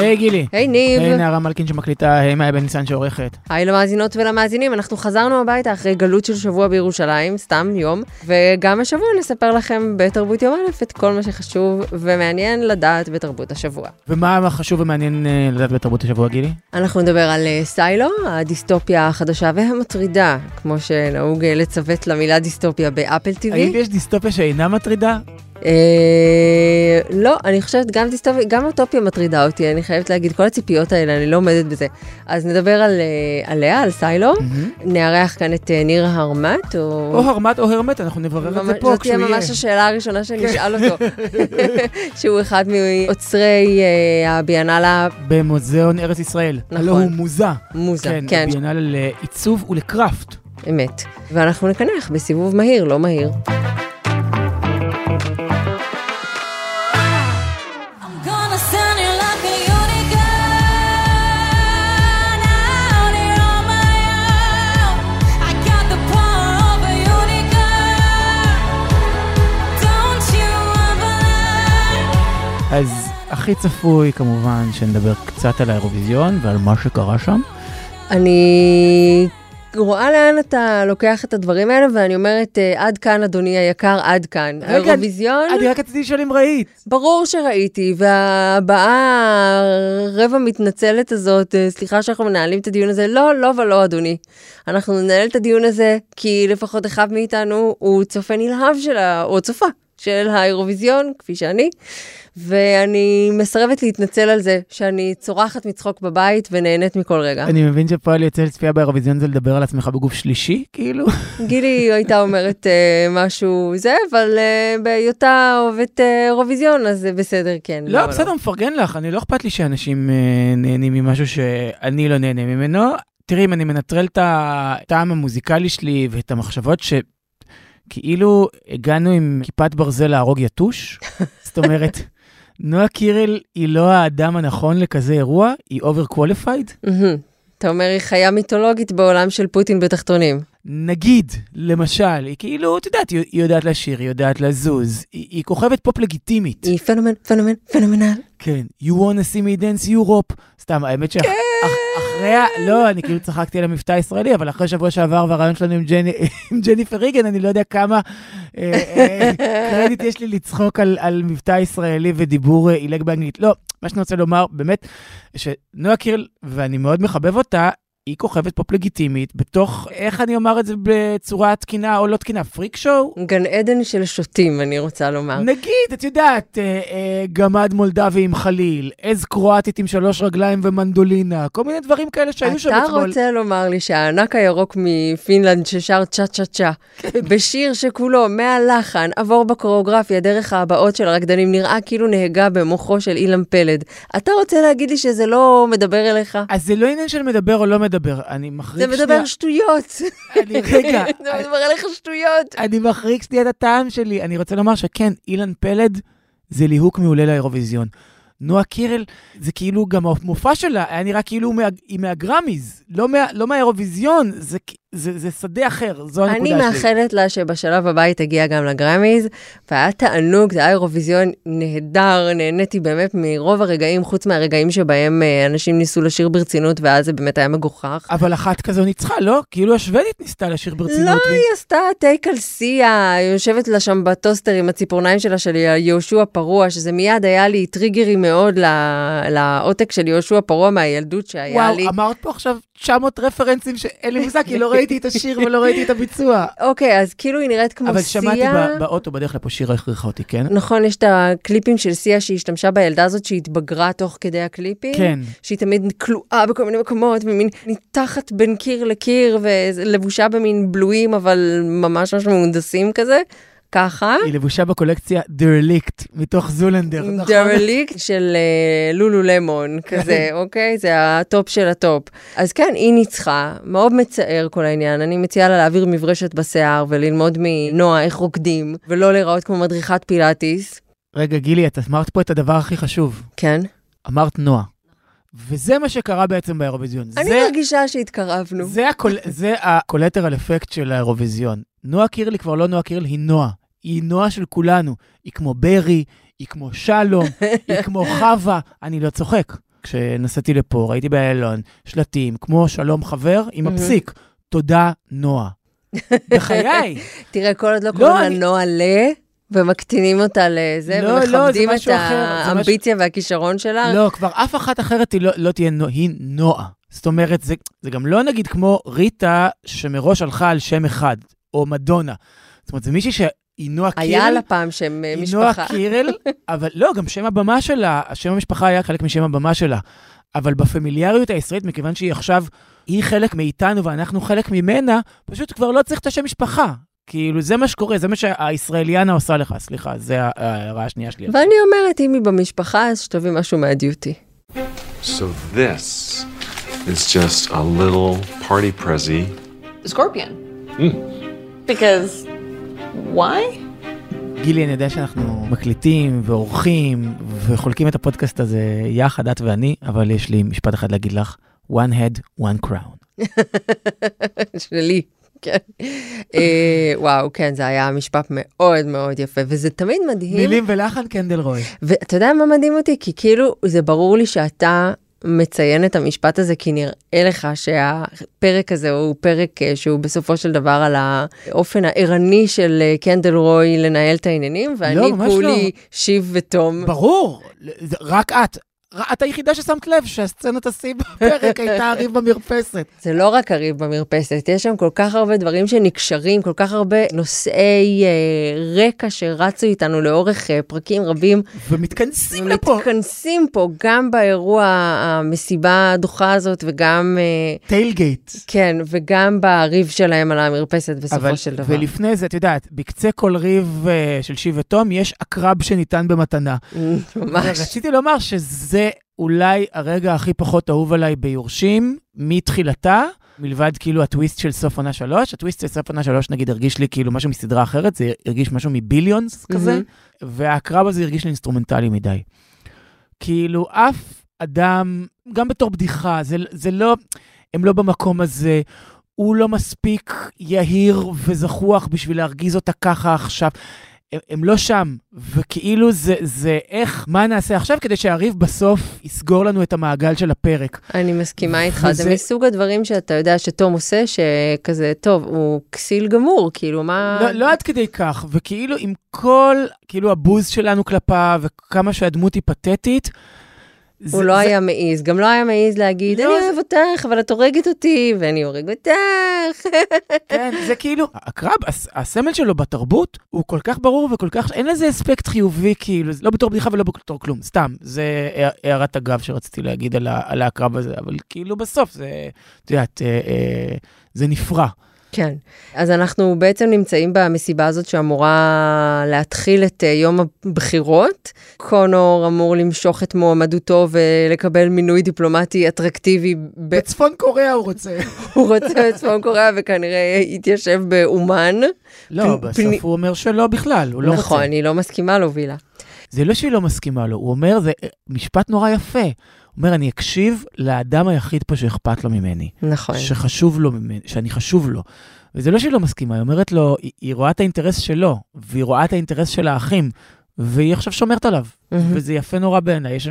היי גילי. היי ניב. היי נערה מלכין שמקליטה, היי מאיה בן ניסן שעורכת. היי למאזינות ולמאזינים, אנחנו חזרנו הביתה אחרי גלות של שבוע בירושלים, סתם יום, וגם השבוע נספר לכם בתרבות יום א' את כל מה שחשוב ומעניין לדעת בתרבות השבוע. ומה חשוב ומעניין אה, לדעת בתרבות השבוע, גילי? אנחנו נדבר על אה, סיילו, הדיסטופיה החדשה והמטרידה, כמו שנהוג אה, לצוות למילה דיסטופיה באפל TV. האם יש דיסטופיה שאינה מטרידה? אה, לא, אני חושבת גם דיסטופיה, גם אוטופיה מטרידה אותי, אני חייבת להגיד, כל הציפיות האלה, אני לא עומדת בזה. אז נדבר על, אה, עליה, על סיילו, נארח כאן את אה, ניר הרמט, או... או הרמט או הרמט, אנחנו נברר את זה פה זאת תהיה כשהוא יהיה. ממש השאלה הראשונה שאני אשאל אותו, שהוא אחד מאוצרי אה, הביאנלה במוזיאון ארץ ישראל. נכון. הלא הוא מוזה. מוזה, כן, כן, ביאנל לעיצוב ולקראפט. אמת. ואנחנו נקנח בסיבוב מהיר, לא מהיר. אז הכי צפוי כמובן שנדבר קצת על האירוויזיון ועל מה שקרה שם. אני רואה לאן אתה לוקח את הדברים האלה, ואני אומרת, אה, עד כאן, אדוני היקר, עד כאן. האירוויזיון, אני רק רציתי לשאול אם ראית. ברור שראיתי, והבאה הרבע מתנצלת הזאת, אה, סליחה שאנחנו מנהלים את הדיון הזה, לא, לא ולא, אדוני. אנחנו ננהל את הדיון הזה, כי לפחות אחד מאיתנו הוא צופה נלהב של ה... או צופה של האירוויזיון, כפי שאני, ואני מסרבת להתנצל על זה שאני צורחת מצחוק בבית ונהנית מכל רגע. אני מבין שפועל יוצא לצפייה באירוויזיון זה לדבר על עצמך בגוף שלישי, כאילו. גילי הייתה אומרת אה, משהו זה, אבל אה, בהיותה אוהבת אה, אירוויזיון, אז זה בסדר, כן. לא, בסדר, מפרגן לך, אני לא אכפת לי שאנשים אה, נהנים ממשהו שאני לא נהנה ממנו. תראי, אם אני מנטרל את הטעם המוזיקלי שלי ואת המחשבות שכאילו הגענו עם כיפת ברזל להרוג יתוש, זאת אומרת, נועה קירל היא לא האדם הנכון לכזה אירוע, היא qualified. מהמם. אתה אומר, היא חיה מיתולוגית בעולם של פוטין בתחתונים. נגיד, למשל, היא כאילו, את יודעת, היא יודעת לשיר, היא יודעת לזוז, היא, היא כוכבת פופ לגיטימית. היא פנומן, פנומן, פנומנל. כן, you wanna see me dance Europe. סתם, האמת שאחרי, ה... לא, אני כאילו צחקתי על המבטא הישראלי, אבל אחרי שבוע שעבר והרעיון שלנו עם, ג'ני, עם ג'ניפר ריגן, אני לא יודע כמה אה, אה, קרדיט יש לי לצחוק על, על מבטא ישראלי ודיבור אה, עילג באנגלית. לא, מה שאני רוצה לומר, באמת, שנועה קירל, ואני מאוד מחבב אותה, היא כוכבת פופ לגיטימית, בתוך, איך אני אומר את זה בצורה תקינה או לא תקינה, freak show? גן עדן של שוטים, אני רוצה לומר. נגיד, את יודעת, אה, אה, גמד מולדבי עם חליל, עז קרואטית עם שלוש רגליים ומנדולינה, כל מיני דברים כאלה שהיו שם אתה אתמול. רוצה לומר לי שהענק הירוק מפינלנד ששר צ'ה צ'ה צ'ה, בשיר שכולו מהלחן עבור בקוריאוגרפיה דרך ההבעות של הרקדנים נראה כאילו נהגה במוחו של אילן פלד. אתה רוצה להגיד לי שזה לא מדבר אליך? אז זה לא עניין של מדבר או לא מדבר, אני מחריג זה שנייה... מדבר שטויות. אני, רגע, זה מדבר עליך שטויות. אני מחריג שנייה את הטעם שלי. אני רוצה לומר שכן, אילן פלד זה ליהוק מעולה לאירוויזיון. נועה קירל, זה כאילו גם המופע שלה היה נראה כאילו היא מהגרמיז, לא, מה, לא מהאירוויזיון, זה, זה, זה שדה אחר, זו הנקודה אני שלי. מאחלת לה שבשלב הבא היא תגיע גם לגרמיז, והיה תענוג, זה היה אירוויזיון נהדר, נהניתי באמת מרוב הרגעים, חוץ מהרגעים שבהם אה, אנשים ניסו לשיר ברצינות, ואז זה באמת היה מגוחך. אבל אחת כזו ניצחה, לא? כאילו השוודית ניסתה לשיר ברצינות. לא, והיא- היא עשתה טייק על סיה, היא יושבת לה שם בטוסטר עם הציפורניים שלה של יהושע פרוע, שזה מיד היה לי טריגרי מאוד ל- לעותק של יהושע פרוע מהילדות שהיה וואו, לי. אמרת פה עכשיו 900 רפרנסים שאין לי מושג, כי לא ראיתי את השיר ולא ראיתי את הביצוע. אוקיי, אז כאילו היא נראית כמו אבל סיה. שמעתי ב- באוטו בדרך לפה שירה הכריחה אותי, כן? נכון, יש את הקליפים של סיה שהיא השתמשה בילדה הזאת שהתבגרה תוך כדי הקליפים. כן. שהיא תמיד כלואה בכל מיני מקומות, ומין ניתזת בין קיר לקיר, ולבושה במין בלויים, אבל ממש ממש מהונדסים כזה. ככה. היא לבושה בקולקציה דרליקט, מתוך זולנדר. נכון? דרליק של אה, לולו למון כזה, אוקיי? זה הטופ של הטופ. אז כן, היא ניצחה, מאוד מצער כל העניין. אני מציעה לה להעביר מברשת בשיער וללמוד מנועה איך רוקדים, ולא להיראות כמו מדריכת פילאטיס. רגע, גילי, את אמרת פה את הדבר הכי חשוב. כן. אמרת נועה. וזה מה שקרה בעצם באירוויזיון. אני זה- מרגישה שהתקרבנו. זה הקול- זה הקולטרל אפקט של האירוויזיון. נועה קירל היא כבר לא נועה קירל, היא נועה. היא נועה של כולנו. היא כמו ברי, היא כמו שלום, היא כמו חווה. אני לא צוחק. כשנסעתי לפה, ראיתי באיילון שלטים, כמו שלום חבר, עם. הפסיק, תודה, נועה. בחיי. תראה, כל עוד לא לא, קוראים לה נועה ל... ומקטינים אותה לזה, לא, לא, ומכבדים את משהו אחר, זה משהו- האמביציה והכישרון שלה. לא, כבר אף אחת אחרת היא לא, לא תהיה, נו- היא נועה. זאת אומרת, זה, זה גם לא נגיד כמו ריטה, שמראש הלכה על שם אחד, או מדונה. זאת אומרת, זה מישהי שהיא נועה קירל. היה לה פעם שם אה, היא נועה משפחה. קירל, אבל לא, גם שם הבמה שלה, שם המשפחה היה חלק משם הבמה שלה. אבל בפמיליאריות הישראלית, מכיוון שהיא עכשיו, היא חלק מאיתנו ואנחנו חלק ממנה, פשוט כבר לא צריך את השם משפחה. כאילו, זה מה שקורה, זה מה שהישראליאנה עושה לך, סליחה, זה ההערה השנייה שלי. ואני אומרת, אם היא במשפחה, אז שתביא משהו מהדיוטי. So this is just a little party prezi. Scorpion. Because why? גילי, אני יודע שאנחנו מקליטים ועורכים וחולקים את הפודקאסט הזה יחד, את ואני, אבל יש לי משפט אחד להגיד לך, one head, one crown. שלי. כן. אה, וואו, כן, זה היה משפט מאוד מאוד יפה, וזה תמיד מדהים. מילים ולחן קנדל רוי. ואתה יודע מה מדהים אותי? כי כאילו, זה ברור לי שאתה מציין את המשפט הזה, כי נראה לך שהפרק הזה הוא פרק אה, שהוא בסופו של דבר על האופן הערני של אה, קנדל רוי לנהל את העניינים, ואני לא, כולי שיב ותום. ברור, רק את. את היחידה ששמת לב שהסצנת השיא בפרק הייתה הריב במרפסת. זה לא רק הריב במרפסת, יש שם כל כך הרבה דברים שנקשרים, כל כך הרבה נושאי אה, רקע שרצו איתנו לאורך אה, פרקים רבים. ומתכנסים לפה. מתכנסים פה גם באירוע המסיבה הדוחה הזאת וגם, אה, טיילגייט. כן, וגם בריב שלהם על המרפסת בסופו אבל, של דבר. ולפני זה, את יודעת, בקצה כל ריב אה, של שיב ותום יש עקרב שניתן במתנה. ממש. רציתי לומר שזה אולי הרגע הכי פחות אהוב עליי ביורשים, מתחילתה, מלבד כאילו הטוויסט של סוף עונה שלוש. הטוויסט של סוף עונה שלוש, נגיד, הרגיש לי כאילו משהו מסדרה אחרת, זה הרגיש משהו מביליונס כזה, מהמם. והעקרב הזה הרגיש לי אינסטרומנטלי מדי. כאילו, אף אדם, גם בתור בדיחה, זה, זה לא, הם לא במקום הזה, הוא לא מספיק יהיר וזחוח בשביל להרגיז אותה ככה עכשיו. הם, הם לא שם, וכאילו זה, זה איך, מה נעשה עכשיו כדי שהריב בסוף יסגור לנו את המעגל של הפרק. אני מסכימה איתך, זה מסוג הדברים שאתה יודע שתום עושה, שכזה, טוב, הוא כסיל גמור, כאילו, מה... לא, לא עד כדי כך, וכאילו עם כל, כאילו הבוז שלנו כלפיו, וכמה שהדמות היא פתטית, הוא זה- לא זה- היה מעז, גם לא היה מעז להגיד, לא, אני זה- אוהב אותך, אבל את הורגת אותי, ואני הורג אותך. כן, זה כאילו, הקרב, הס- הסמל שלו בתרבות הוא כל כך ברור וכל כך, אין לזה אספקט חיובי, כאילו, זה לא בתור בדיחה ולא בתור כלום, סתם, זה הע- הערת אגב שרציתי להגיד על, ה- על הקרב הזה, אבל כאילו בסוף זה, את יודעת, אה, אה, זה נפרע. כן, אז אנחנו בעצם נמצאים במסיבה הזאת שאמורה להתחיל את אה, יום הבחירות. קונור אמור למשוך את מועמדותו ולקבל מינוי דיפלומטי אטרקטיבי. ב- בצפון קוריאה הוא רוצה. הוא רוצה בצפון קוריאה וכנראה יתיישב באומן. לא, פני- בסוף פני- הוא אומר שלא בכלל, הוא לא רוצה. נכון, אני לא מסכימה לו, וילה. זה לא שהיא לא מסכימה לו, הוא אומר, זה אה, משפט נורא יפה. אומר, אני אקשיב לאדם היחיד פה שאכפת לו ממני. נכון. שחשוב לו, ממני- שאני חשוב לו. וזה לא שהיא לא מסכימה, היא אומרת לו, היא, היא רואה את האינטרס שלו, והיא רואה את האינטרס של האחים, והיא עכשיו שומרת עליו. מהמם. וזה יפה נורא בעיניי. יש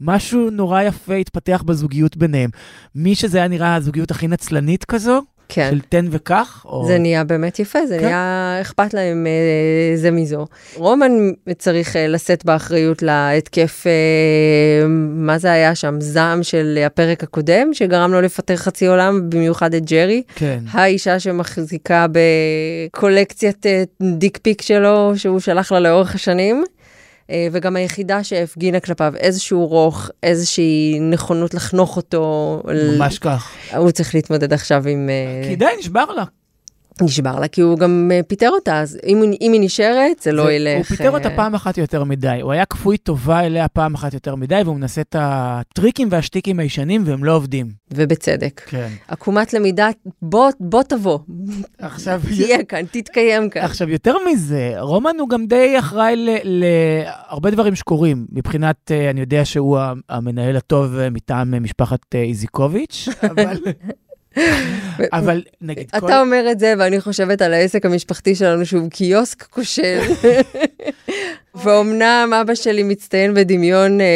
משהו נורא יפה התפתח בזוגיות ביניהם. מי שזה היה נראה הזוגיות הכי נצלנית כזו, כן. של תן וכך, או... זה נהיה באמת יפה, זה כן. נהיה אכפת להם אה, זה מזו. רומן צריך אה, לשאת באחריות להתקף, אה, מה זה היה שם, זעם של הפרק הקודם, שגרם לו לפטר חצי עולם, במיוחד את ג'רי. כן. האישה שמחזיקה בקולקציית אה, דיק פיק שלו, שהוא שלח לה לאורך השנים. אה, וגם היחידה שהפגינה כלפיו איזשהו רוך, איזושהי נכונות לחנוך אותו. ממש כך. הוא צריך להתמודד עכשיו עם... אה, כי די, נשבר לה. נשבר לה, כי הוא גם אה, פיטר אותה, אז אם, אם היא נשארת, זה לא זה- ילך. הוא פיטר אותה אה, פעם אחת יותר מדי. הוא היה כפוי טובה אליה פעם אחת יותר מדי, והוא מנסה את הטריקים והשטיקים הישנים, והם לא עובדים. ובצדק. כן. עקומת למידה, בוא, בוא תבוא, עכשיו, תהיה כאן, תתקיים כאן. עכשיו, יותר מזה, רומן הוא גם די אחראי להרבה דברים שקורים. מבחינת, אה, אני יודע שהוא המנהל הטוב מטעם משפחת איזיקוביץ', אבל... אבל נגיד, כל... אתה אומר את זה, ואני חושבת על העסק המשפחתי שלנו, שהוא קיוסק כושל. ואומנם אבא שלי מצטיין בדמיון אה,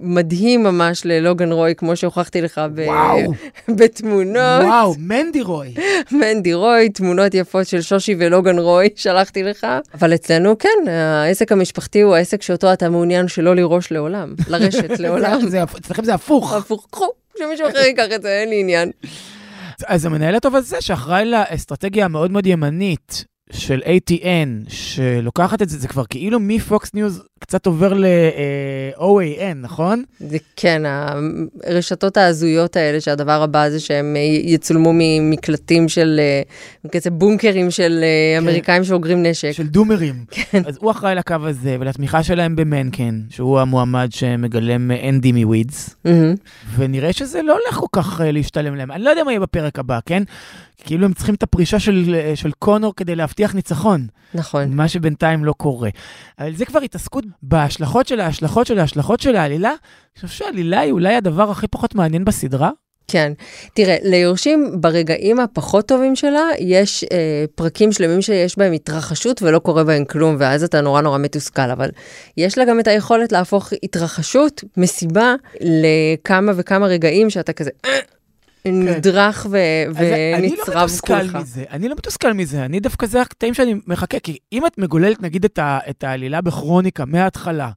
מדהים ממש ללוגן רוי, כמו שהוכחתי לך ב- וואו. בתמונות. וואו, מנדי רוי. מנדי רוי, תמונות יפות של שושי ולוגן רוי, שלחתי לך. אבל אצלנו, כן, העסק המשפחתי הוא העסק שאותו אתה מעוניין שלא לירוש לעולם, לרשת לעולם. זה- זה- אצלכם זה הפוך. הפוך, קחו, שמישהו אחר ייקח את זה, אין לי עניין. אז המנהל הטוב הזה, שאחראי לאסטרטגיה המאוד מאוד ימנית של ATN, שלוקחת את זה, זה כבר כאילו מפוקס ניוז קצת עובר ל-OAN, נכון? זה כן, הרשתות ההזויות האלה, שהדבר הבא זה שהם אה, יצולמו ממקלטים של, אה, כזה בונקרים של אה, אמריקאים שאוגרים נשק. של דומרים. אז הוא אחראי לקו הזה ולתמיכה שלהם במנקן, שהוא המועמד שמגלם אנדי מווידס, מהמם. ונראה שזה לא הולך כל כך אה, להשתלם להם. אני לא יודע מה יהיה בפרק הבא, כן? כאילו הם צריכים את הפרישה של, של קונור כדי להבטיח ניצחון. נכון. מה שבינתיים לא קורה. אבל זה כבר התעסקות בהשלכות של ההשלכות של ההשלכות של העלילה. אני חושב שהעלילה היא אולי הדבר הכי פחות מעניין בסדרה. כן. תראה, ליורשים ברגעים הפחות טובים שלה, יש אה, פרקים שלמים שיש בהם התרחשות ולא קורה בהם כלום, ואז אתה נורא נורא מתוסכל, אבל יש לה גם את היכולת להפוך התרחשות, מסיבה, לכמה וכמה רגעים שאתה כזה... אה, נדרך ו- אז אני לא ונצרב מתוסכל כולך. מזה, אני לא מתוסכל מזה, אני דווקא זה הקטעים שאני מחכה, כי אם את מגוללת נגיד את, ה, את העלילה בכרוניקה מההתחלה,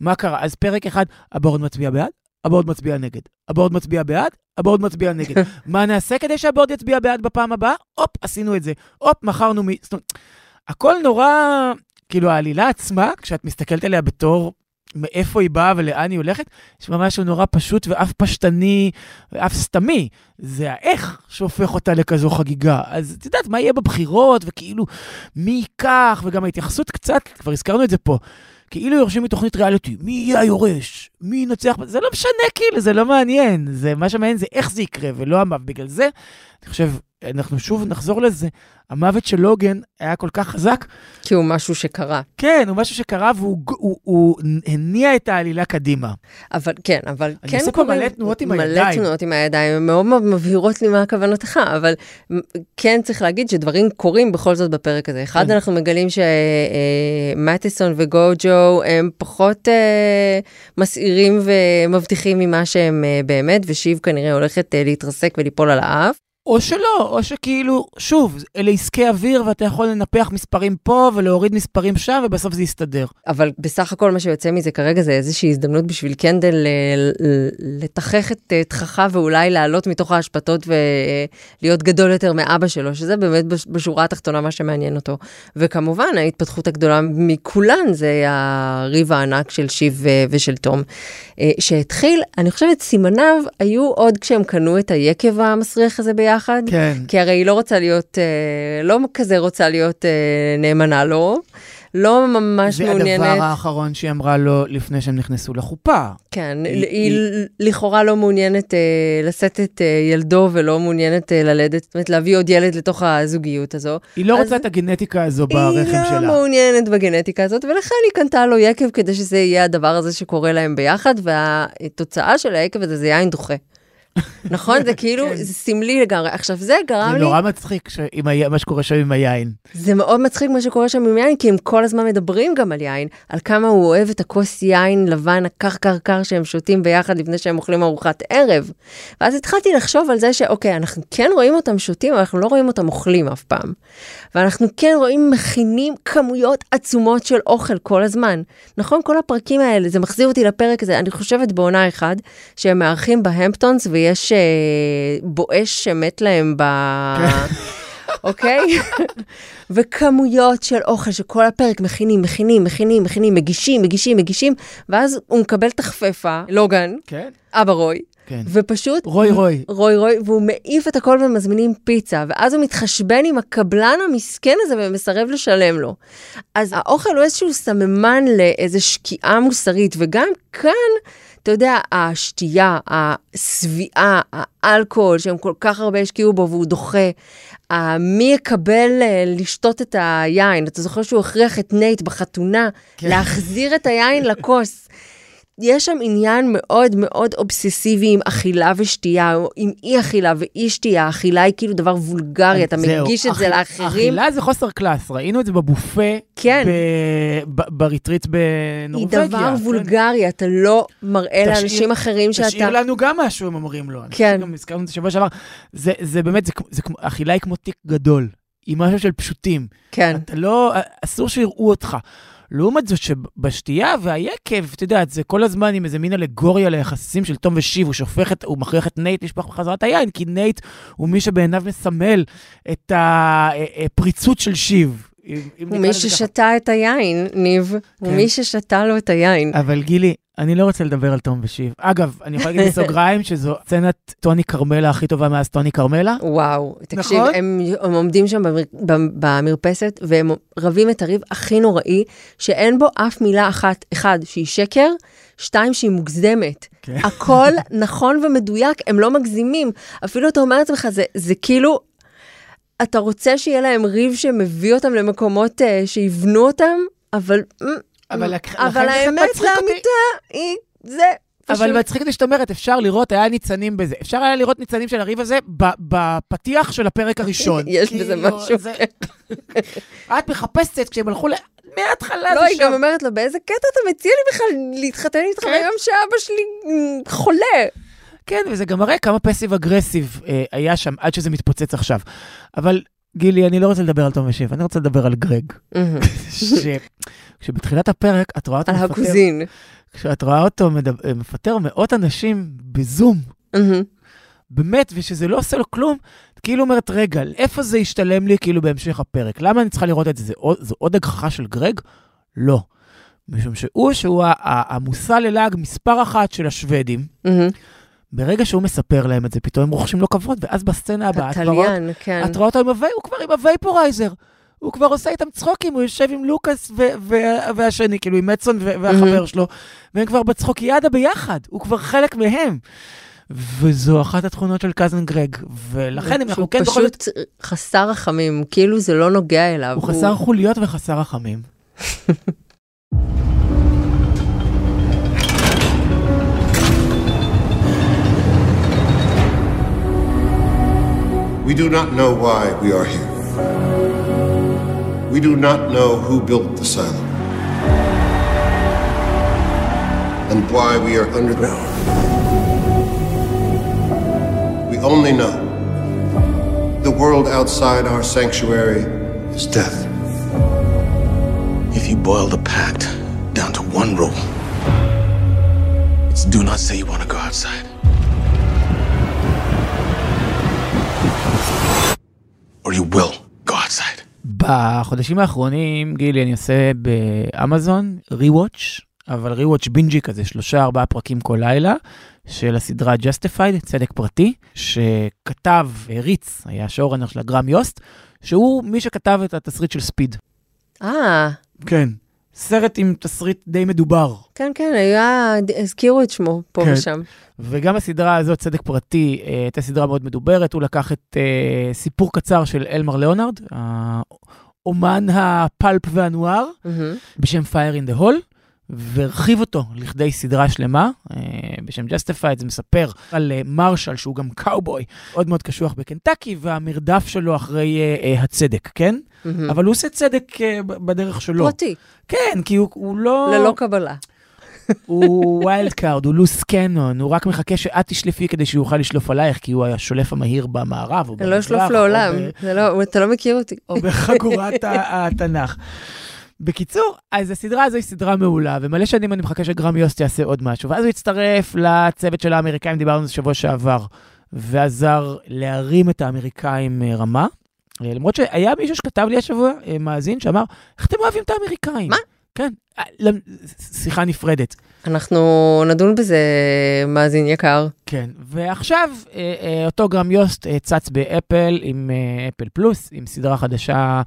מה קרה? אז פרק אחד, הבורד מצביע בעד, הבורד מצביע נגד. הבורד מצביע בעד, הבורד מצביע נגד. מה נעשה כדי שהבורד יצביע בעד בפעם הבאה? הופ, עשינו את זה. הופ, מכרנו מ... הכל נורא, כאילו העלילה עצמה, כשאת מסתכלת עליה בתור מאיפה היא באה ולאן היא הולכת, יש בה משהו נורא פשוט ואף פשטני ואף סתמי. זה האיך שהופך אותה לכזו חגיגה. אז את יודעת, מה יהיה בבחירות, וכאילו, מי ייקח, וגם ההתייחסות קצת, כבר הזכרנו את זה פה, כאילו יורשים מתוכנית ריאליטי, מי יהיה היורש? מי ינצח? זה לא משנה, כאילו, זה לא מעניין. זה, מה שמעניין זה איך זה יקרה, ולא המוות. בגלל זה, אני חושב, אנחנו שוב נחזור לזה, המוות של לוגן היה כל כך חזק, כי הוא משהו שקרה. כן, הוא משהו שקרה והוא הוא, הוא הניע את העלילה קדימה. אבל כן, אבל אני כן עושה פה מלא תנועות עם מלא הידיים. תנועות עם הידיים, הן מאוד מאוד מבהירות לי מה כוונתך, אבל כן צריך להגיד שדברים קורים בכל זאת בפרק הזה. אחד, כן. אנחנו מגלים שמטיסון וגוג'ו הם פחות אה, מסעירים ומבטיחים ממה שהם אה, באמת, ושיב כנראה הולכת אה, להתרסק וליפול על האף. או שלא, או שכאילו, שוב, אלה עסקי אוויר ואתה יכול לנפח מספרים פה ולהוריד מספרים שם ובסוף זה יסתדר. אבל בסך הכל מה שיוצא מזה כרגע זה איזושהי הזדמנות בשביל קנדל אה, ל- ל- לתכך את אה, תככה ואולי לעלות מתוך האשפתות ולהיות גדול יותר מאבא שלו, שזה באמת בש- בשורה התחתונה מה שמעניין אותו. וכמובן, ההתפתחות הגדולה מכולן זה הריב הענק של שיב אה, ושל תום, אה, שהתחיל, אני חושבת, סימניו היו עוד כשהם קנו את היקב המסריח הזה ביחד. כן. כי הרי היא לא רוצה להיות, אה, לא כזה רוצה להיות אה, נאמנה לו, לא ממש זה מעוניינת. הדבר האחרון שהיא אמרה לו לפני שהם נכנסו לחופה. כן, היא- היא, היא- לכאורה לא מעוניינת אה, לשאת את אה, ילדו ולא מעוניינת אה, ללדת, זאת אומרת להביא עוד ילד לתוך הזוגיות הזו. היא לא אז- רוצה את הגנטיקה הזו ברחם היא לא שלה. מעוניינת בגנטיקה הזאת, ולכן היא קנתה לו יקב כדי שזה יהיה הדבר הזה שקורה להם ביחד, והתוצאה של היקב הזה זה יין דוחה. נכון? זה כאילו, כן. זה סמלי לגמרי. עכשיו, זה גרם זה לי... נורא מצחיק ש- עם ה- מה שקורה שם עם היין. זה מאוד מצחיק מה שקורה שם עם יין, כי הם כל הזמן מדברים גם על יין, על כמה הוא אוהב את הכוס יין לבן הקר קר קר שהם שותים ביחד לפני שהם אוכלים ארוחת ערב. ואז התחלתי לחשוב על זה שאוקיי, אנחנו כן רואים אותם שותים, אבל אנחנו לא רואים אותם אוכלים אף פעם. ואנחנו כן רואים מכינים כמויות עצומות של אוכל כל הזמן. נכון, כל הפרקים האלה, זה מחזיר אותי לפרק הזה, אני חושבת בעונה אחד, שהם מארחים בהמפטונס ויש אה, בואש שמת להם ב... אוקיי? וכמויות של אוכל שכל הפרק מכינים, מכינים, מכינים, מכינים, מגישים, מגישים, מגישים, ואז הוא מקבל תחפפה, לוגן, כן? אבא רוי, כן. ופשוט... רוי רוי. רוי רוי, והוא מעיף את הכל ומזמינים פיצה, ואז הוא מתחשבן עם הקבלן המסכן הזה ומסרב לשלם לו. אז האוכל הוא איזשהו סממן לאיזו שקיעה מוסרית, וגם כאן, אתה יודע, השתייה, השביעה, האלכוהול, שהם כל כך הרבה השקיעו בו והוא דוחה, ה- מי יקבל אה, לשתות את היין? אתה זוכר שהוא הכריח את נייט בחתונה כן. להחזיר את היין לכוס. יש שם עניין מאוד מאוד אובססיבי עם אכילה ושתייה, או עם אי אכילה ואי שתייה, אכילה היא כאילו דבר וולגרי, אתה זהו, מגיש את זה לאחרים. אכילה זה חוסר class, ראינו את זה בבופה, כן. ב- ב- ב retreat היא בנורבגיה. דבר כן. וולגרי, אתה לא מראה תשאיר- לאנשים אחרים שאתה... תשאיר לנו גם משהו, הם אומרים לו. כן. שגם הזכרנו את זה שבוע שעבר. זה, זה באמת, זה, זה, אכילה היא כמו תיק גדול, היא משהו של פשוטים. כן. אתה לא, אסור שיראו אותך. לעומת זאת שבשתייה והיקב, את יודעת, זה כל הזמן עם איזה מין אלגוריה ליחסים של תום ושיב, הוא שופך את, הוא מכריח את נייט לשפוך בחזרה את היין, כי נייט הוא מי שבעיניו מסמל את הפריצות של שיב. הוא מי ככה. ששתה את היין, ניב. הוא כן. מי ששתה לו את היין. אבל גילי, אני לא רוצה לדבר על תום ושיב. אגב, אני יכול להגיד בסוגריים שזו סצנת טוני כרמלה הכי טובה מאז טוני כרמלה. וואו, תקשיב, נכון? הם, הם עומדים שם במר, במ- במרפסת והם רבים את הריב הכי נוראי, שאין בו אף מילה אחת, אחד, שהיא שקר, שתיים, שהיא מוגזמת. כן. הכל נכון ומדויק, הם לא מגזימים. אפילו אתה אומר לעצמך, זה, זה כאילו, אתה רוצה שיהיה להם ריב שמביא אותם למקומות uh, שיבנו אותם, אבל... אבל לכן אבל זה האמת. לאמיתה היא, זה פשוט... אבל מצחיק אותי שאת אומרת, אפשר לראות, היה ניצנים בזה. אפשר היה לראות ניצנים של הריב הזה בפתיח של הפרק הראשון. יש בזה כאילו, משהו. זה- את מחפשת כשהם הלכו ל... מההתחלה לא, זה היא גם שם. אומרת לו, באיזה קטע אתה מציע לי בכלל להתחתן איתך כן. ביום שאבא שלי חולה? כן, וזה גם מראה כמה פסיב אגרסיב אה, היה שם עד שזה מתפוצץ עכשיו. אבל גילי, אני לא רוצה לדבר על תום ושיב, אני רוצה לדבר על גרג. ש... כשבתחילת הפרק את רואה אותו על מפטר, הקוזין. כשאת רואה אותו מדבר, מפטר מאות אנשים בזום. באמת, ושזה לא עושה לו כלום, את כאילו אומרת, רגע, איפה זה ישתלם לי כאילו בהמשך הפרק? למה אני צריכה לראות את זה? זו עוד הגחכה של גרג? לא. משום שהוא, שהוא המושא ללעג מספר אחת של השוודים, מהמם. ברגע שהוא מספר להם את זה, פתאום הם רוכשים לו כבוד, ואז בסצנה הבאה, את רואה- כן. אותו עם הווי, הוא כבר עם ה vaporizer. הוא כבר עושה איתם צחוקים, הוא יושב עם לוקאס והשני, כאילו עם מצון והחבר שלו, והם כבר בצחוקיאדה ביחד, הוא כבר חלק מהם. וזו אחת התכונות של cousin גרג, ולכן אם אנחנו כן זאת... פשוט חסר רחמים, כאילו זה לא נוגע אליו. הוא חסר חוליות וחסר רחמים. We do not know why we are here. We do not know who built the silo. And why we are underground. We only know the world outside our sanctuary is death. If you boil the pact down to one rule, it's do not say you want to go outside. Or you will go outside. בחודשים האחרונים, גילי, אני עושה באמזון ריוואץ', אבל ריוואץ' בינג'י כזה, שלושה ארבעה פרקים כל לילה, של הסדרה Justified, צדק פרטי, שכתב, הריץ, היה שואורנר של הגרם יוסט, שהוא מי שכתב את התסריט של ספיד. אה, כן. סרט עם תסריט די מדובר. כן, כן, היה, הזכירו את שמו פה כן. ושם. וגם הסדרה הזאת, צדק פרטי, אה, הייתה סדרה מאוד מדוברת. הוא לקח את אה, סיפור קצר של אלמר ליאונרד, האומן הפלפ והנואר, מהמם. בשם Fire in the Hall, והרחיב אותו לכדי סדרה שלמה, אה, בשם Justified, זה מספר על אה, מרשל, שהוא גם קאובוי, מאוד מאוד קשוח בקנטקי, והמרדף שלו אחרי אה, אה, הצדק, כן? מהמם. אבל הוא עושה צדק אה, בדרך שלו. פרטי, כן, כי הוא, הוא לא... ללא קבלה. הוא wild card, הוא loose cannon, הוא רק מחכה שאת תשלפי כדי שהוא יוכל לשלוף עלייך, כי הוא השולף המהיר במערב, או אני לא אשלוף במזרח, לעולם, לא- אתה לא מכיר אותי. או בחגורת התנ"ך. בקיצור, אז הסדרה הזו היא סדרה מעולה, ומלא שנים אני מחכה שגרם יוסט יעשה עוד משהו, ואז הוא הצטרף לצוות של האמריקאים, דיברנו על זה שבוע שעבר, ועזר להרים את האמריקאים אה, רמה. אה, למרות שהיה מישהו שכתב לי השבוע, אה, מאזין, שאמר, איך אתם אוהבים את האמריקאים? מה? כן, שיחה נפרדת. אנחנו נדון בזה, מאזין יקר. כן, ועכשיו אה, אה, אותו גרם יוסט אה, צץ באפל עם אפל פלוס, עם סדרה חדשה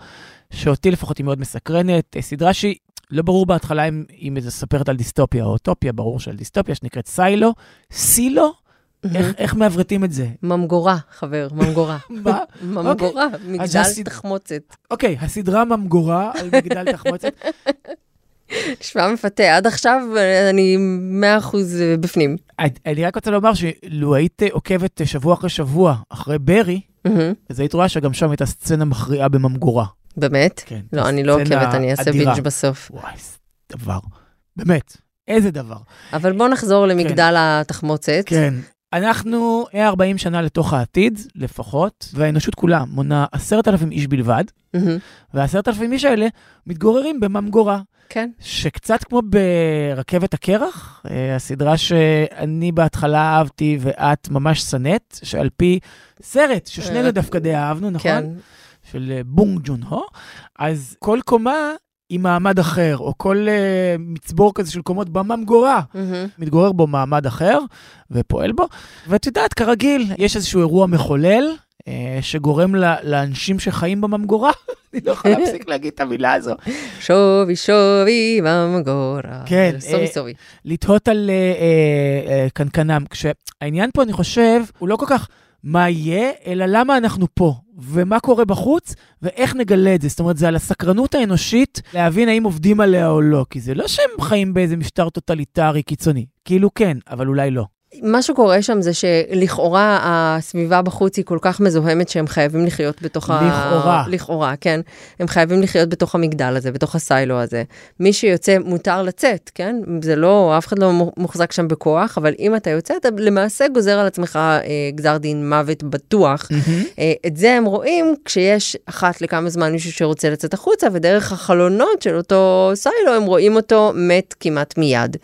שאותי לפחות היא מאוד מסקרנת, סדרה שהיא לא ברור בהתחלה אם היא מספרת על דיסטופיה או אוטופיה, ברור שעל דיסטופיה שנקראת סיילו, סילו, איך, איך מעברתים את זה? ממגורה, חבר, ממגורה. מה? ממגורה, מגדל הסד- תחמוצת. אוקיי, הסדרה ממגורה על מגדל תחמוצת. נשמע מפתה, עד עכשיו אני 100% בפנים. אני- רק רוצה לומר שלו היית עוקבת שבוע אחרי שבוע אחרי ברי. אז היית רואה שגם שם הייתה סצנה מכריעה בממגורה. באמת? כן. לא, אני לא עוקבת, אני אעשה. בינג' בסוף. וואי, דבר. באמת, איזה דבר. אבל בוא נחזור למגדל התחמוצת. כן. אנחנו 140 שנה לתוך העתיד, לפחות, והאנושות כולה מונה עשרת אלפים איש בלבד. והעשרת אלפים איש האלה מתגוררים בממגורה, כן. שקצת כמו ברכבת הקרח, אה, הסדרה שאני בהתחלה אהבתי ואת ממש שנאת, שעל פי סרט ששנינו אה, דווקא די אהבנו, נכון? כן. של אה, בונג ג'ון הו, אז כל קומה היא מעמד אחר, או כל uh, מצבור כזה של קומות בממגורה. מהמם. מתגורר בו מעמד אחר ופועל בו. ואת יודעת, כרגיל, יש איזשהו אירוע מחולל אה, שגורם ל- לאנשים שחיים בממגורה, אני לא יכול להפסיק להגיד את המילה הזו, שובי שובי ממגורה. כן, סובי אה, סובי. לתהות על אה, אה, אה, קנקנם. כשהעניין פה, אני חושב, הוא לא כל כך מה יהיה, אלא למה אנחנו פה, ומה קורה בחוץ, ואיך נגלה את זה. זאת אומרת, זה על הסקרנות האנושית להבין האם עובדים עליה או לא, כי זה לא שהם חיים באיזה משטר טוטליטרי קיצוני. כאילו כן, אבל אולי לא. מה שקורה שם זה שלכאורה הסביבה בחוץ היא כל כך מזוהמת שהם חייבים לחיות בתוך ה... לכאורה. לכאורה, כן. הם חייבים לחיות בתוך המגדל הזה, בתוך ה silo הזה. מי שיוצא, מותר לצאת, כן? זה לא, אף אחד לא מוחזק שם בכוח, אבל אם אתה יוצא, אתה למעשה גוזר על עצמך אה, גזר דין מוות בטוח. אה, את זה הם רואים כשיש אחת לכמה זמן מישהו שרוצה לצאת החוצה, ודרך החלונות של אותו סיילו הם רואים אותו מת כמעט מיד.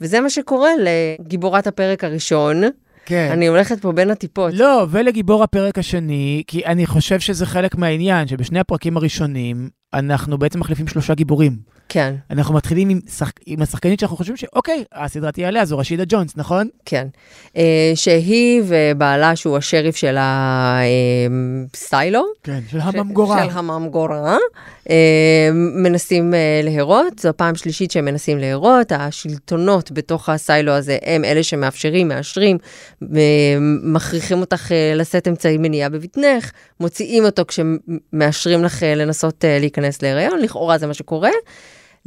וזה מה שקורה לגיבורת הפרק הראשון. כן. אני הולכת פה בין הטיפות. לא, ולגיבור הפרק השני, כי אני חושב שזה חלק מהעניין, שבשני הפרקים הראשונים, אנחנו בעצם מחליפים שלושה גיבורים. כן, אנחנו מתחילים עם, שח... עם השחקנית שאנחנו חושבים שאוקיי, הסדרה תהיה עליה, זו רשידה ג'ונס, נכון? כן. אה, שהיא ובעלה, שהוא השריף של הסיילו. כן, של הממגורה. של הממגורה. אה, מנסים אה, להרות, זו פעם שלישית שהם מנסים להרות. השלטונות בתוך הסיילו הזה הם אלה שמאפשרים, מאשרים, אה, מכריחים אותך אה, לשאת אמצעי מניעה בבטנך, מוציאים אותו כשמאשרים לך אה, לנסות אה, להיכנס להיריון, לכאורה זה מה שקורה.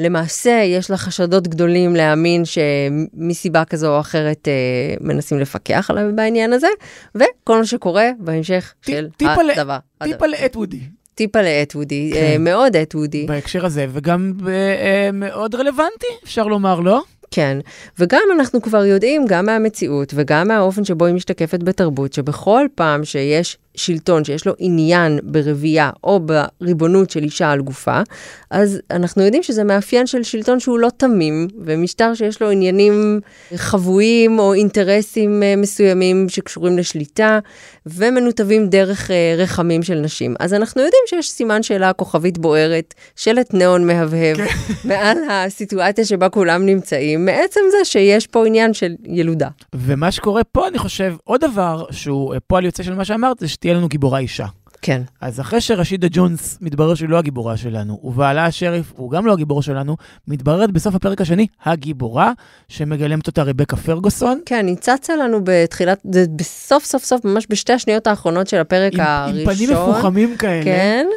למעשה, יש לה חשדות גדולים להאמין שמסיבה כזו או אחרת אה, מנסים לפקח עליו בעניין הזה, וכל מה שקורה בהמשך טיפ- של טיפה ל- הדבר. טיפה לעת וודי, טיפה לאט וודי, כן. אה, מאוד אט וודי, בהקשר הזה, וגם אה, מאוד רלוונטי, אפשר לומר, לא? כן. וגם אנחנו כבר יודעים, גם מהמציאות וגם מהאופן שבו היא משתקפת בתרבות, שבכל פעם שיש שלטון שיש לו עניין ברבייה או בריבונות של אישה על גופה, אז אנחנו יודעים שזה מאפיין של שלטון שהוא לא תמים, ומשטר שיש לו עניינים חבויים או אינטרסים אה, מסוימים שקשורים לשליטה, ומנותבים דרך אה, רחמים של נשים. אז אנחנו יודעים שיש סימן שאלה כוכבית בוערת, שלט ניאון מהבהב, מעל הסיטואציה שבה כולם נמצאים, מעצם זה שיש פה עניין של ילודה. ומה שקורה פה, אני חושב, עוד דבר שהוא אה, פועל יוצא של מה שאמרת, זה שתהיה לנו גיבורה אישה. כן. אז אחרי שרשידה ג'ונס מתברר שהיא לא הגיבורה שלנו, ובעלה השריף הוא גם לא הגיבור שלנו, מתבררת בסוף הפרק השני הגיבורה, שמגלמת אותה רבקה פרגוסון. כן, היא צצה לנו בתחילת, בסוף סוף סוף, ממש בשתי השניות האחרונות של הפרק עם, הראשון. עם פנים מפוחמים כאלה. כן,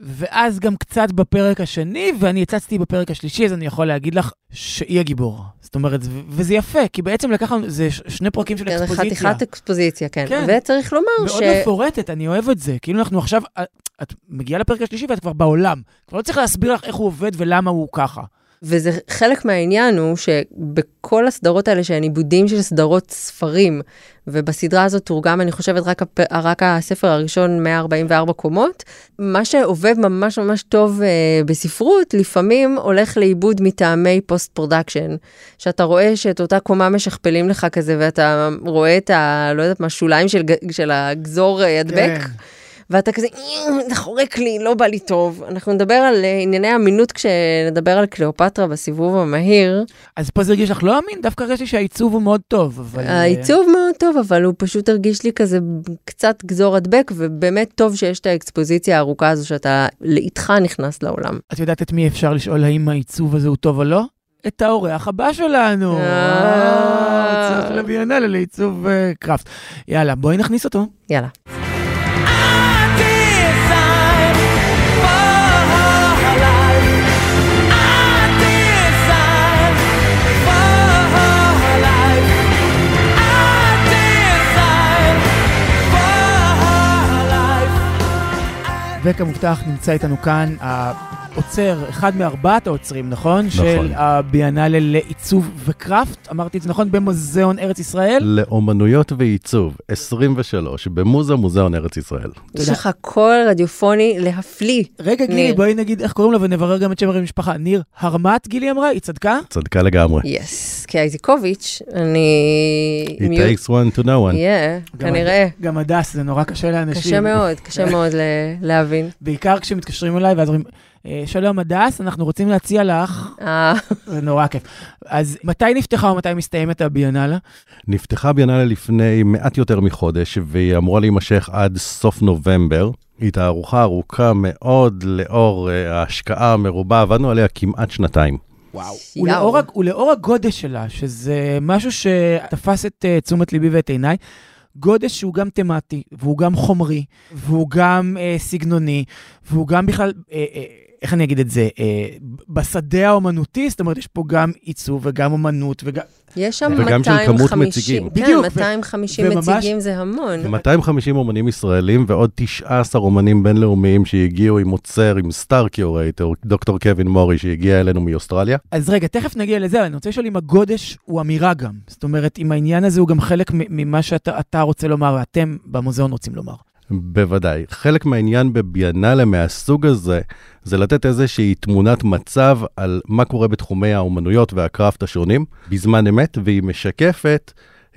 ואז גם קצת בפרק השני, ואני הצצתי בפרק השלישי, אז אני יכול להגיד לך שהיא הגיבור. זאת אומרת, וזה יפה, כי בעצם לקח לנו, זה שני פרקים של כן, זה אקספוזיציה. חתיכת אקספוזיציה, כן. כן. וצריך לומר מאוד ש... מפורטת, אני אוהב את זה. כאילו אנחנו עכשיו, את מגיעה לפרק השלישי ואת כבר בעולם. כבר לא צריך להסביר לך איך הוא עובד ולמה הוא ככה. וזה חלק מהעניין הוא שבכל הסדרות האלה שהן עיבודים של סדרות ספרים, ובסדרה הזאת תורגם, אני חושבת, רק, הפ... רק הספר הראשון 144 קומות, מה שעובד ממש ממש טוב אה, בספרות, לפעמים הולך לאיבוד מטעמי post production, שאתה רואה שאת אותה קומה משכפלים לך כזה, ואתה רואה את ה... לא יודעת מה, שוליים של, של הגזור אה, ידבק. כן. ואתה כזה, "אה, זה חורק לי, לא בא לי טוב. אנחנו נדבר על אה, ענייני אמינות כשנדבר על קליאופטרה בסיבוב המהיר. אז פה זה הרגיש לך לא אמין? דווקא הרגשתי שהעיצוב הוא מאוד טוב, אבל... אה, העיצוב מאוד טוב, אבל הוא פשוט הרגיש לי כזה קצת גזור הדבק, ובאמת טוב שיש את האקספוזיציה הארוכה הזו שאתה לאיתך נכנס לעולם. את יודעת את מי אפשר לשאול האם העיצוב הזה הוא טוב או לא? את האורח הבא שלנו. אה. אה, צריך לביאנלה לעיצוב קראפט. יאללה, בואי נכניס אותו. יאללה. וכמובטח נמצא איתנו כאן האוצר, אחד מארבעת האוצרים, נכון? נכון. של הביאנלה לעיצוב ו craft, אמרתי את זה נכון? במוזיאון ארץ ישראל. לאומנויות ועיצוב, 23, במוזה מוזיאון ארץ ישראל. יש לך קול רדיופוני להפליא. רגע, גילי. בואי נגיד איך קוראים לה ונברר גם את שם המשפחה. ניר הרמט, גילי אמרה? היא צדקה? צדקה לגמרי. yes, כי איזיקוביץ', אני... It מיוט- takes one to know one. Yeah, גם כנראה. הד- גם הדס, זה נורא קשה לאנשים. קשה מאוד, קשה מאוד ל- להבין. בעיקר כשמתקשרים אליי ואז אומרים, "אה, שלום הדס, אנחנו רוצים להציע לך, אה, זה נורא כיף. אז מתי נפתחה ומתי מסתיימת הביאנלה? נפתחה ביאנלה לפני מעט יותר מחודש, והיא אמורה להימשך עד סוף נובמבר. היא תערוכה ארוכה מאוד לאור אה, ההשקעה המרובה, עבדנו עליה כמעט שנתיים. וואו. ולאור, ולאור הגודש שלה, שזה משהו שתפס את uh, תשומת ליבי ואת עיניי, גודש שהוא גם תמטי, והוא גם חומרי, והוא גם אה, סגנוני, והוא גם בכלל, אה, אה, איך אני אגיד את זה, אה, בשדה האומנותי, זאת אומרת, יש פה גם עיצוב וגם אומנות, וגם... יש שם וגם של 250. כמות מציגים. כן, בדיוק, ו- 250 וממש- מציגים זה המון. 250 אומנים ישראלים ועוד 19 אומנים בינלאומיים שהגיעו עם אוצר, עם star curator, דוקטור קווין מורי שהגיע אלינו מאוסטרליה. אז רגע, תכף נגיע לזה, אבל אני רוצה לשאול אם הגודש הוא אמירה גם. זאת אומרת, אם העניין הזה הוא גם חלק ממה שאתה אתה רוצה לומר, ואתם במוזיאון רוצים לומר. בוודאי. חלק מהעניין בביאנלה מהסוג הזה, זה לתת איזושהי תמונת מצב על מה קורה בתחומי האומנויות והקראפט השונים בזמן אמת, והיא משקפת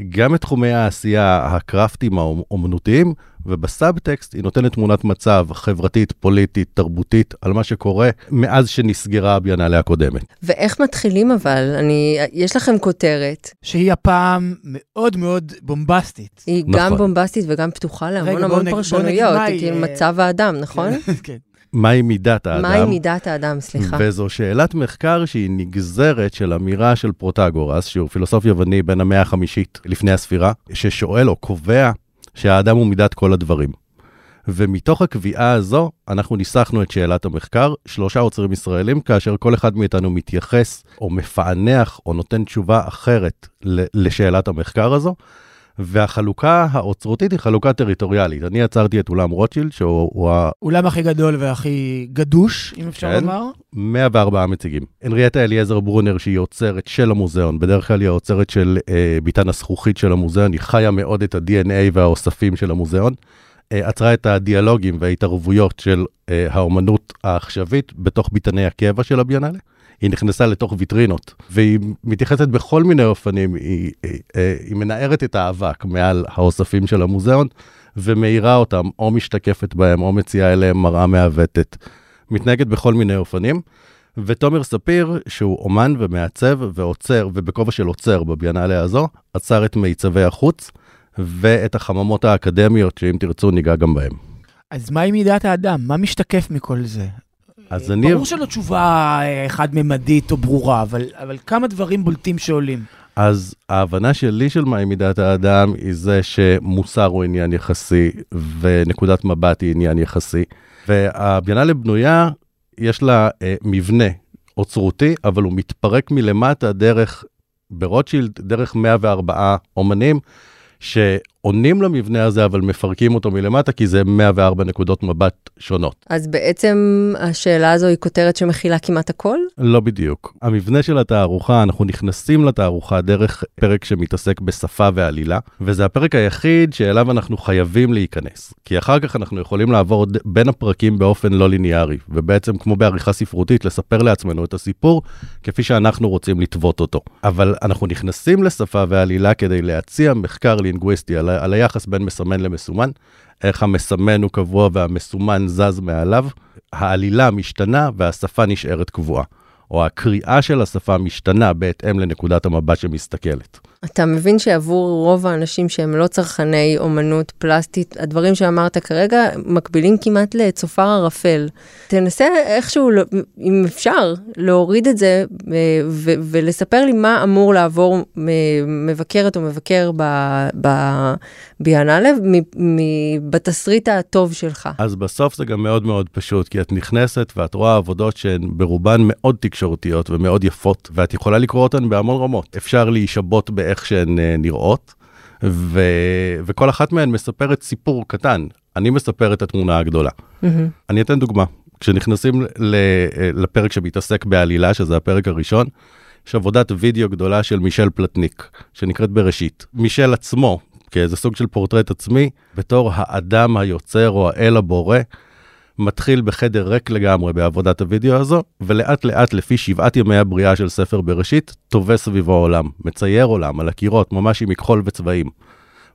גם את תחומי העשייה הקראפטים האומנותיים, ובסאבטקסט היא נותנת תמונת מצב חברתית, פוליטית, תרבותית, על מה שקורה מאז שנסגרה הביאנלה הקודמת. ואיך מתחילים אבל? אני, יש לכם כותרת, שהיא הפעם מאוד מאוד בומבסטית. היא נכון. גם בומבסטית וגם פתוחה להמון רגע, המון פרשנויות, היא, כאילו אה, מצב האדם, נכון? כן. מהי מידת האדם? מהי מידת האדם, סליחה. וזו שאלת מחקר שהיא נגזרת של אמירה של פרוטגורס, שהוא פילוסוף יווני בן המאה החמישית לפני הספירה, ששואל או קובע שהאדם הוא מידת כל הדברים. ומתוך הקביעה הזו, אנחנו ניסחנו את שאלת המחקר, שלושה עוצרים ישראלים, כאשר כל אחד מאיתנו מתייחס או מפענח או נותן תשובה אחרת לשאלת המחקר הזו. והחלוקה האוצרותית היא חלוקה טריטוריאלית. אני יצרתי את אולם רוטשילד, שהוא הוא ה- אולם הכי גדול והכי גדוש, אם אפשר כן. לומר. 104 מציגים. הנריאטה אליעזר ברונר, שהיא אוצרת של המוזיאון, בדרך כלל היא האוצרת של אה, ביתן הזכוכית של המוזיאון, היא חיה מאוד את ה-DNA והאוספים של המוזיאון. אה, עצרה את הדיאלוגים וההתערבויות של אה, האומנות העכשווית בתוך ביתני הקבע של הביאנלה. היא נכנסה לתוך ויטרינות, והיא מתייחסת בכל מיני אופנים, היא, היא, אה, היא מנערת את האבק מעל האוספים של המוזיאון, ומאירה אותם, או משתקפת בהם, או מציעה אליהם מראה מעוותת. מתנהגת בכל מיני אופנים. ותומר ספיר, שהוא אומן ומעצב ועוצר, ובכובע של עוצר בביאנלה הזו, עצר את מיצבי החוץ ואת החממות האקדמיות, שאם תרצו ניגע גם בהם. אז מהי מידת האדם? מה משתקף מכל זה? אז אה, אני... ברור שלא תשובה אה, חד-ממדית או ברורה, אבל, אבל כמה דברים בולטים שעולים. אז ההבנה שלי של מהי מידת האדם היא זה שמוסר הוא עניין יחסי ונקודת מבט היא עניין יחסי. והביאנלה בנויה, יש לה אה, מבנה אוצרותי, אבל הוא מתפרק מלמטה דרך, ברוטשילד, דרך 104 אומנים, שעונים למבנה הזה, אבל מפרקים אותו מלמטה, כי זה 104 נקודות מבט שונות. אז בעצם השאלה הזו היא כותרת שמכילה כמעט הכל? לא בדיוק. המבנה של התערוכה, אנחנו נכנסים לתערוכה דרך פרק שמתעסק בשפה ועלילה, וזה הפרק היחיד שאליו אנחנו חייבים להיכנס. כי אחר כך אנחנו יכולים לעבור בין הפרקים באופן לא ליניארי, ובעצם כמו בעריכה ספרותית, לספר לעצמנו את הסיפור כפי שאנחנו רוצים לטוות אותו. אבל אנחנו נכנסים לשפה ועלילה כדי להציע מחקר לינגוויסטי על, על היחס בין מסמן למסומן, איך המסמן הוא קבוע והמסומן זז מעליו, העלילה משתנה והשפה נשארת קבועה. או הקריאה של השפה משתנה בהתאם לנקודת המבט שמסתכלת. אתה מבין שעבור רוב האנשים שהם לא צרכני אומנות פלסטית, הדברים שאמרת כרגע מקבילים כמעט לצופר ערפל. תנסה איכשהו, לא- אם אפשר, להוריד את זה אה, ו- ולספר לי מה אמור לעבור מ- מבקרת או מבקר ב- ב- ביאנלה מ- מ- בתסריט הטוב שלך. אז בסוף זה גם מאוד מאוד פשוט, כי את נכנסת ואת רואה עבודות שהן ברובן מאוד תקשורתיות ומאוד יפות, ואת יכולה לקרוא אותן בהמון רמות. אפשר להישבות באיך שהן אה, נראות, ו... וכל אחת מהן מספרת סיפור קטן. אני מספר את התמונה הגדולה. אני אתן דוגמה. כשנכנסים ל- לפרק שמתעסק בעלילה, שזה הפרק הראשון, יש עבודת וידאו גדולה של מישל פלטניק, שנקראת בראשית. מישל עצמו, כאיזה סוג של פורטרט עצמי, בתור האדם היוצר או האל הבורא, מתחיל בחדר ריק לגמרי בעבודת הוידאו הזו, ולאט לאט לפי שבעת ימי הבריאה של ספר בראשית, טווה סביבו עולם, מצייר עולם על הקירות, ממש עם מכחול וצבעים.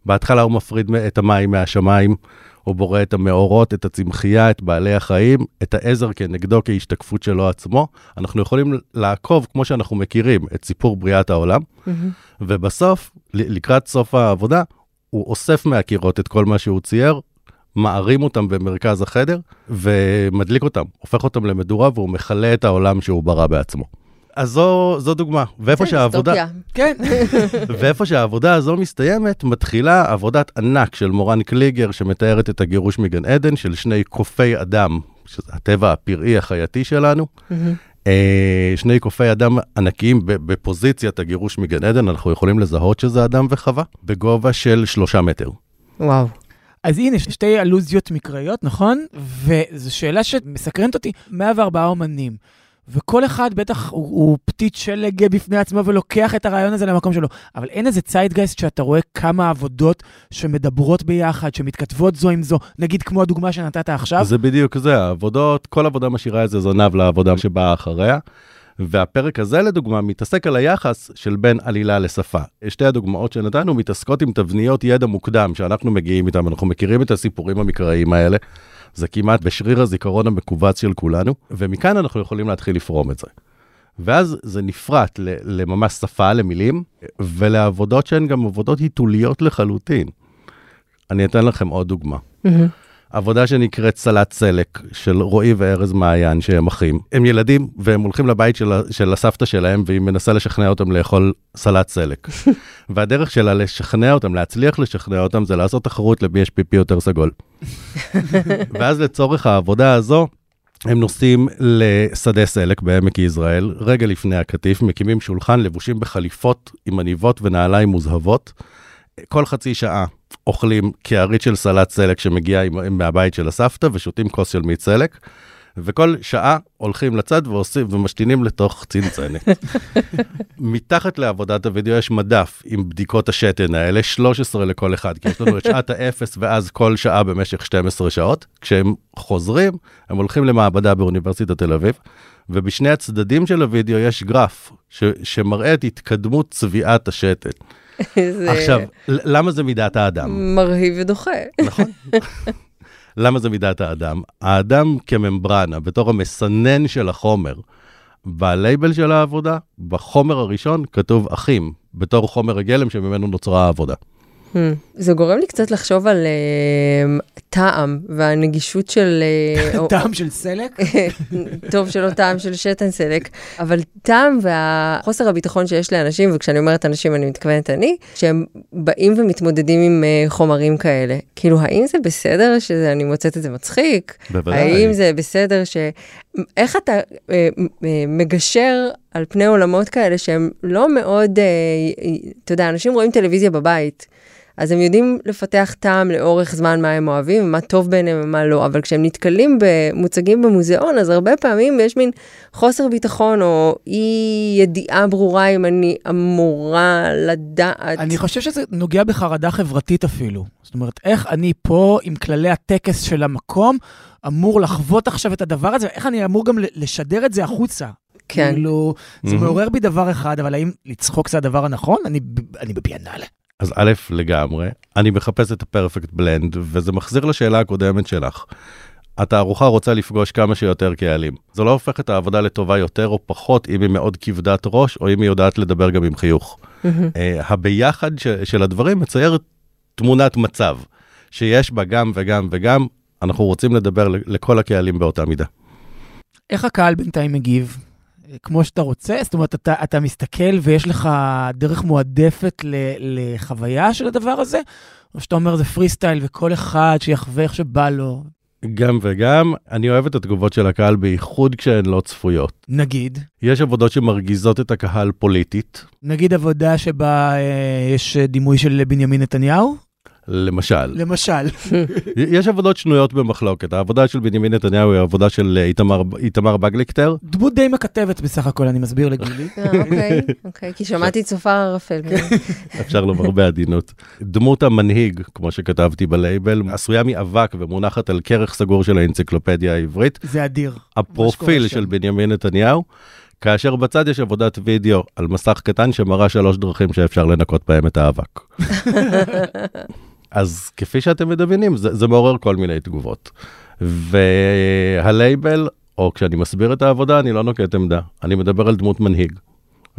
בהתחלה הוא מפריד את המים מהשמיים, הוא בורא את המאורות, את הצמחייה, את בעלי החיים, את העזר כנגדו כהשתקפות שלו עצמו. אנחנו יכולים לעקוב, כמו שאנחנו מכירים, את סיפור בריאת העולם, ובסוף, ל- לקראת סוף העבודה, הוא אוסף מהקירות את כל מה שהוא צייר, מערים אותם במרכז החדר, ומדליק אותם, הופך אותם למדורה, והוא מכלה את העולם שהוא ברא בעצמו. אז זו, זו דוגמה. ואיפה שהעבודה... כן. ואיפה שהעבודה הזו מסתיימת, מתחילה עבודת ענק של מורן קליגר, שמתארת את הגירוש מגן עדן, של שני קופי אדם, שזה הטבע הפראי החייתי שלנו. אה, שני קופי אדם ענקיים ב- בפוזיציית הגירוש מגן עדן, אנחנו יכולים לזהות שזה אדם וחווה, בגובה של שלושה מטר. וואו. אז הנה, שתי אלוזיות מקראיות, נכון? וזו שאלה שמסקרנת אותי. 104 אומנים, וכל אחד בטח הוא, הוא פתית שלג בפני עצמו ולוקח את הרעיון הזה למקום שלו. אבל אין איזה ציידגייסט שאתה רואה כמה עבודות שמדברות ביחד, שמתכתבות זו עם זו, נגיד כמו הדוגמה שנתת עכשיו. זה בדיוק זה, העבודות, כל עבודה משאירה איזה זנב לעבודה שבאה אחריה. והפרק הזה, לדוגמה, מתעסק על היחס של בין עלילה לשפה. שתי הדוגמאות שנתנו מתעסקות עם תבניות ידע מוקדם שאנחנו מגיעים איתם, אנחנו מכירים את הסיפורים המקראיים האלה. זה כמעט בשריר הזיכרון המכווץ של כולנו, ומכאן אנחנו יכולים להתחיל לפרום את זה. ואז זה נפרט לממש שפה, למילים, ולעבודות שהן גם עבודות היתוליות לחלוטין. אני אתן לכם עוד דוגמה. עבודה שנקראת סלט סלק של רועי וארז מעיין, שהם אחים. הם ילדים, והם הולכים לבית של, של הסבתא שלהם, והיא מנסה לשכנע אותם לאכול סלט סלק. והדרך שלה לשכנע אותם, להצליח לשכנע אותם, זה לעשות תחרות למי יש פיפי יותר סגול. ואז לצורך העבודה הזו, הם נוסעים לשדה סלק בעמק יזרעאל, רגע לפני הקטיף, מקימים שולחן לבושים בחליפות עם עניבות ונעליים מוזהבות. כל חצי שעה אוכלים קערית של סלט סלק שמגיע מהבית של הסבתא ושותים כוס של מיץ סלק. וכל שעה הולכים לצד ועושים ומשתינים לתוך צנצנת. מתחת לעבודת הוידאו יש מדף עם בדיקות השתן האלה, 13 לכל אחד, כי יש לנו את שעת האפס ואז כל שעה במשך 12 שעות. כשהם חוזרים, הם הולכים למעבדה באוניברסיטת תל אביב, ובשני הצדדים של הוידאו יש גרף ש- שמראה את התקדמות צביעת השתן. זה עכשיו, למה זה מידת האדם? מרהיב ודוחה. נכון. למה זה מידת האדם? האדם כממברנה, בתור המסנן של החומר, בלייבל של העבודה, בחומר הראשון כתוב אחים, בתור חומר הגלם שממנו נוצרה העבודה. Hmm. זה גורם לי קצת לחשוב על אה, טעם והנגישות של... או- טעם של סלק? טוב שלא טעם של שתן סלק, אבל טעם והחוסר הביטחון שיש לאנשים, וכשאני אומרת אנשים אני מתכוונת אני, שהם באים ומתמודדים עם אה, חומרים כאלה. כאילו, האם זה בסדר שאני מוצאת את זה מצחיק? בוודאי. האם זה בסדר ש... איך אתה אה, אה, מגשר על פני עולמות כאלה שהם לא מאוד, אה, אתה יודע, אנשים רואים טלוויזיה בבית. אז הם יודעים לפתח טעם לאורך זמן מה הם אוהבים, מה טוב בעיניהם ומה לא, אבל כשהם נתקלים במוצגים במוזיאון, אז הרבה פעמים יש מין חוסר ביטחון או אי ידיעה ברורה אם אני אמורה לדעת. אני חושב שזה נוגע בחרדה חברתית אפילו. זאת אומרת, איך אני פה עם כללי הטקס של המקום אמור לחוות עכשיו את הדבר הזה, ואיך אני אמור גם לשדר את זה החוצה. כן. כאילו, זה Mhm. מעורר בי דבר אחד, אבל האם לצחוק זה הדבר הנכון? אני אני בביאנלה. אז א', לגמרי, אני מחפש את הפרפקט בלנד, וזה מחזיר לשאלה הקודמת שלך. התערוכה רוצה לפגוש כמה שיותר קהלים. זה לא הופך את העבודה לטובה יותר או פחות אם היא מאוד כבדת ראש, או אם היא יודעת לדבר גם עם חיוך. אה, הביחד ש- של הדברים מצייר תמונת מצב, שיש בה גם וגם וגם, אנחנו רוצים לדבר לכל הקהלים באותה מידה. איך הקהל בינתיים מגיב? כמו שאתה רוצה? זאת אומרת, אתה, אתה מסתכל ויש לך דרך מועדפת ל, לחוויה של הדבר הזה? או שאתה אומר זה פרי סטייל וכל אחד שיחווה איך שבא לו? גם וגם, אני אוהב את התגובות של הקהל, בייחוד כשהן לא צפויות. נגיד, יש עבודות שמרגיזות את הקהל פוליטית, נגיד עבודה שבה אה, יש דימוי של בנימין נתניהו? למשל. למשל. יש עבודות שנויות במחלוקת. העבודה של בנימין נתניהו היא העבודה של אה, איתמר- איתמר בגליקטר. דמות די מקטבת בסך הכל, אני מסביר לגילי. אה, אוקיי, אוקיי, כי שמעתי צופר ערפל. אפשר לומר בעדינות. דמות המנהיג, כמו שכתבתי בלייבל, עשויה מאבק ומונחת על כרך סגור של האנציקלופדיה העברית. זה אדיר. הפרופיל של. בנימין נתניהו, כאשר בצד יש עבודת וידאו על מסך קטן שמראה שלוש דרכים שאפשר לנקות בהם את האבק. אז כפי שאתם מדמיינים, זה, זה מעורר כל מיני תגובות. והלייבל, או כשאני מסביר את העבודה, אני לא נוקט עמדה, אני מדבר על דמות מנהיג.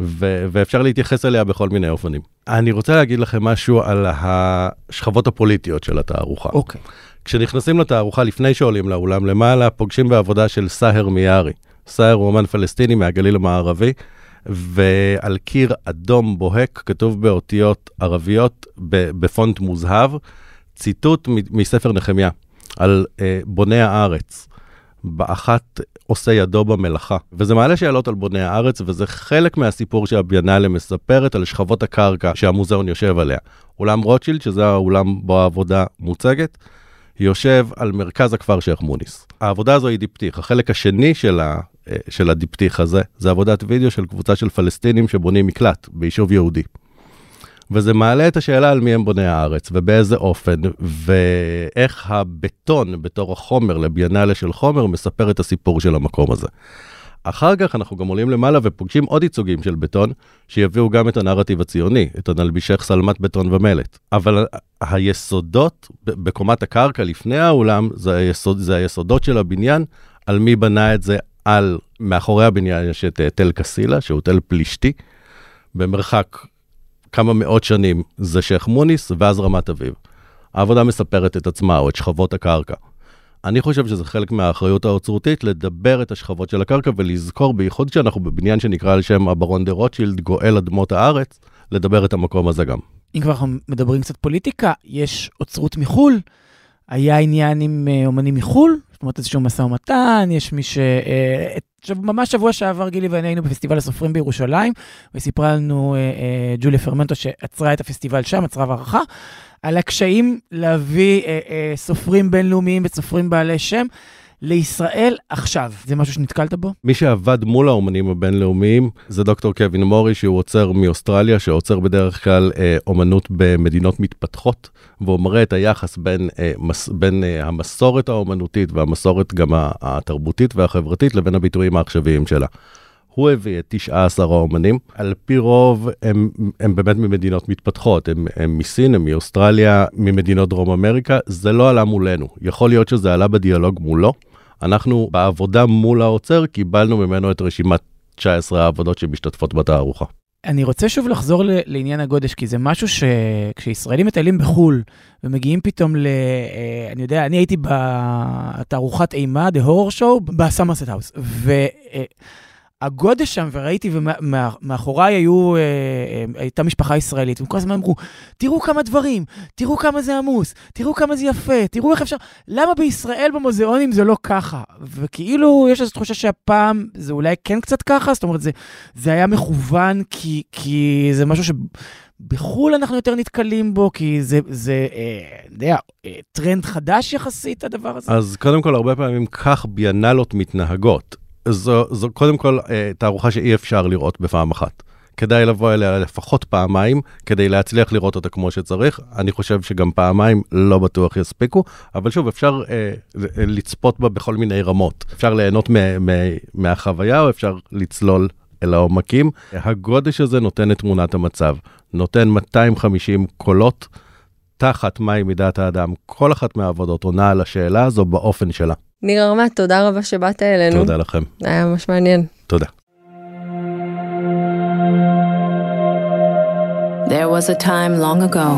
ו- ואפשר להתייחס אליה בכל מיני אופנים. אני רוצה להגיד לכם משהו על השכבות הפוליטיות של התערוכה. אוקיי. כשנכנסים לתערוכה, לפני שעולים לאולם למעלה, פוגשים בעבודה של סאהר מיארי. סאהר הוא אומן פלסטיני מהגליל המערבי, ועל קיר אדום בוהק כתוב באותיות ערביות בפונט מוזהב, ציטוט מספר נחמיה על אה, בוני הארץ. באחת עושה ידו במלאכה. וזה מעלה שאלות על בוני הארץ, וזה חלק מהסיפור שהביאנלה מספרת על שכבות הקרקע שהמוזיאון יושב עליה. אולם רוטשילד, שזה האולם בו העבודה מוצגת, יושב על מרכז הכפר שייח' מוניס. העבודה הזו היא דיפתיך. החלק השני של, של הדיפתיך הזה, זה עבודת וידאו של קבוצה של פלסטינים שבונים מקלט ביישוב יהודי. וזה מעלה את השאלה על מי הם בוני הארץ, ובאיזה אופן, ואיך הבטון בתור החומר לביאנלה של חומר מספר את הסיפור של המקום הזה. אחר כך אנחנו גם עולים למעלה ופוגשים עוד ייצוגים של בטון, שיביאו גם את הנרטיב הציוני, את הנלבישך שלמת בטון ומלט. אבל היסודות בקומת הקרקע לפני האולם, זה, היסוד, זה היסודות של הבניין, על מי בנה את זה על, מאחורי הבניין יש את אה, תל קסילה, שהוא תל פלישתי, במרחק כמה מאות שנים זה שייח' מוניס ואז רמת אביב. העבודה מספרת את עצמה או את שכבות הקרקע. אני חושב שזה חלק מהאחריות האוצרותית לדבר את השכבות של הקרקע ולזכור, בייחוד כשאנחנו בבניין שנקרא על שם הברון דה רוטשילד, גואל אדמות הארץ, לדבר את המקום הזה גם. אם כבר אנחנו מדברים קצת פוליטיקה, יש אוצרות מחו"ל, היה עניין עם אה, אומנים מחו"ל, אומרת איזשהו משא ומתן, יש מי ש... אה, עכשיו, ממש שבוע שעבר גילי ואני היינו בפסטיבל הסופרים בירושלים, וסיפרה לנו אה, אה, ג'וליה פרמנטו שעצרה את הפסטיבל שם, עצרה וערכה, על הקשיים להביא אה, אה, סופרים בינלאומיים וסופרים בעלי שם לישראל עכשיו. זה משהו שנתקלת בו? מי שעבד מול האומנים הבינלאומיים זה דוקטור קווין מורי, שהוא עוצר מאוסטרליה, שעוצר בדרך כלל אה, אומנות במדינות מתפתחות, והוא מראה את היחס בין, אה, מס, בין אה, המסורת האומנותית והמסורת גם התרבותית והחברתית לבין הביטויים העכשוויים שלה. הוא הביא את 19 האומנים, על פי רוב הם, הם באמת ממדינות מתפתחות, הם, הם מסין, הם מאוסטרליה, ממדינות דרום אמריקה, זה לא עלה מולנו. יכול להיות שזה עלה בדיאלוג מולו. אנחנו בעבודה מול האוצר קיבלנו ממנו את רשימת 19 העבודות שמשתתפות בתערוכה. אני רוצה שוב לחזור ל- לעניין הגודש, כי זה משהו שכשישראלים מטיילים בחו"ל ומגיעים פתאום ל... אה, אני יודע, אני הייתי בתערוכת אימה, The Horror Show, בסמרסט האוס, והגודש שם, וראיתי, ומאחוריי היו, אה, אה, הייתה משפחה ישראלית, והם כל הזמן אמרו, תראו כמה דברים, תראו כמה זה עמוס, תראו כמה זה יפה, תראו איך אפשר, למה בישראל במוזיאונים זה לא ככה? וכאילו, יש איזו תחושה שהפעם זה אולי כן קצת ככה, זאת אומרת, זה, זה היה מכוון כי, כי זה משהו שבחו"ל אנחנו יותר נתקלים בו, כי זה, זה אה, יודע, אה, טרנד חדש יחסית, הדבר הזה. אז קודם כל, הרבה פעמים כך ביאנלות מתנהגות. זו, זו קודם כל אה, תערוכה שאי אפשר לראות בפעם אחת. כדאי לבוא אליה לפחות פעמיים, כדי להצליח לראות אותה כמו שצריך. אני חושב שגם פעמיים לא בטוח יספיקו, אבל שוב, אפשר אה, לצפות בה בכל מיני רמות. אפשר ליהנות מ- מ- מהחוויה, או אפשר לצלול אל העומקים. הגודש הזה נותן את תמונת המצב. נותן 250 קולות תחת מהי מידת האדם. כל אחת מהעבודות עונה על השאלה הזו באופן שלה. ניר ארמת, תודה רבה שבאת אלינו. תודה לכם. היה ממש מעניין. תודה. There was a time long ago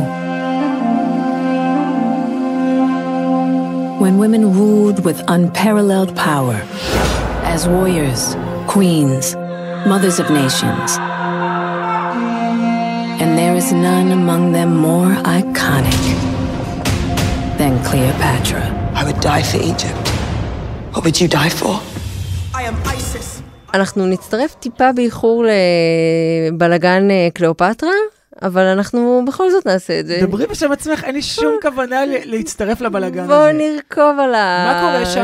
when women ruled with unparalleled power as warriors, queens, mothers of nations. And there is none among them more iconic than Cleopatra. I would die for Egypt. What would you die for? I am ISIS. אנחנו נצטרף טיפה באיחור לבלגן אה, קליאופטרה, אבל אנחנו בכל זאת נעשה את זה. דברי בשם עצמך, אין לי שום כוונה להצטרף בואו הזה. נרכוב על?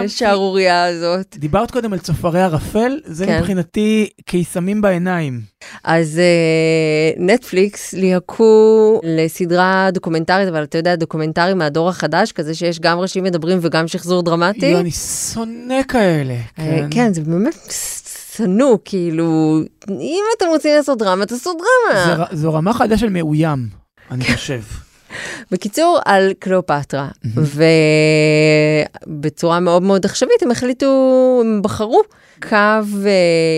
השערורייה הזאת. דיברת קודם על צופרי ערפל, זה כן. מבחינתי קיסמים בעיניים. אז אה, נטפליקס ליהקו לסדרה דוקומנטרית, אבל אתה יודע, דוקומנטרי מהדור החדש, כזה שיש גם ראשים מדברים וגם שחזור דרמטי. יואו, אני שונא כאלה. אה, כן. כן, זה באמת שנוא, כאילו, אם אתם רוצים לעשות דרמה, תעשו דרמה. זה זו רמה חדשה של מאוים, אני חושב. בקיצור, על קליאופטרה, ובצורה מאוד מאוד עכשווית הם החליטו, הם בחרו קו אה,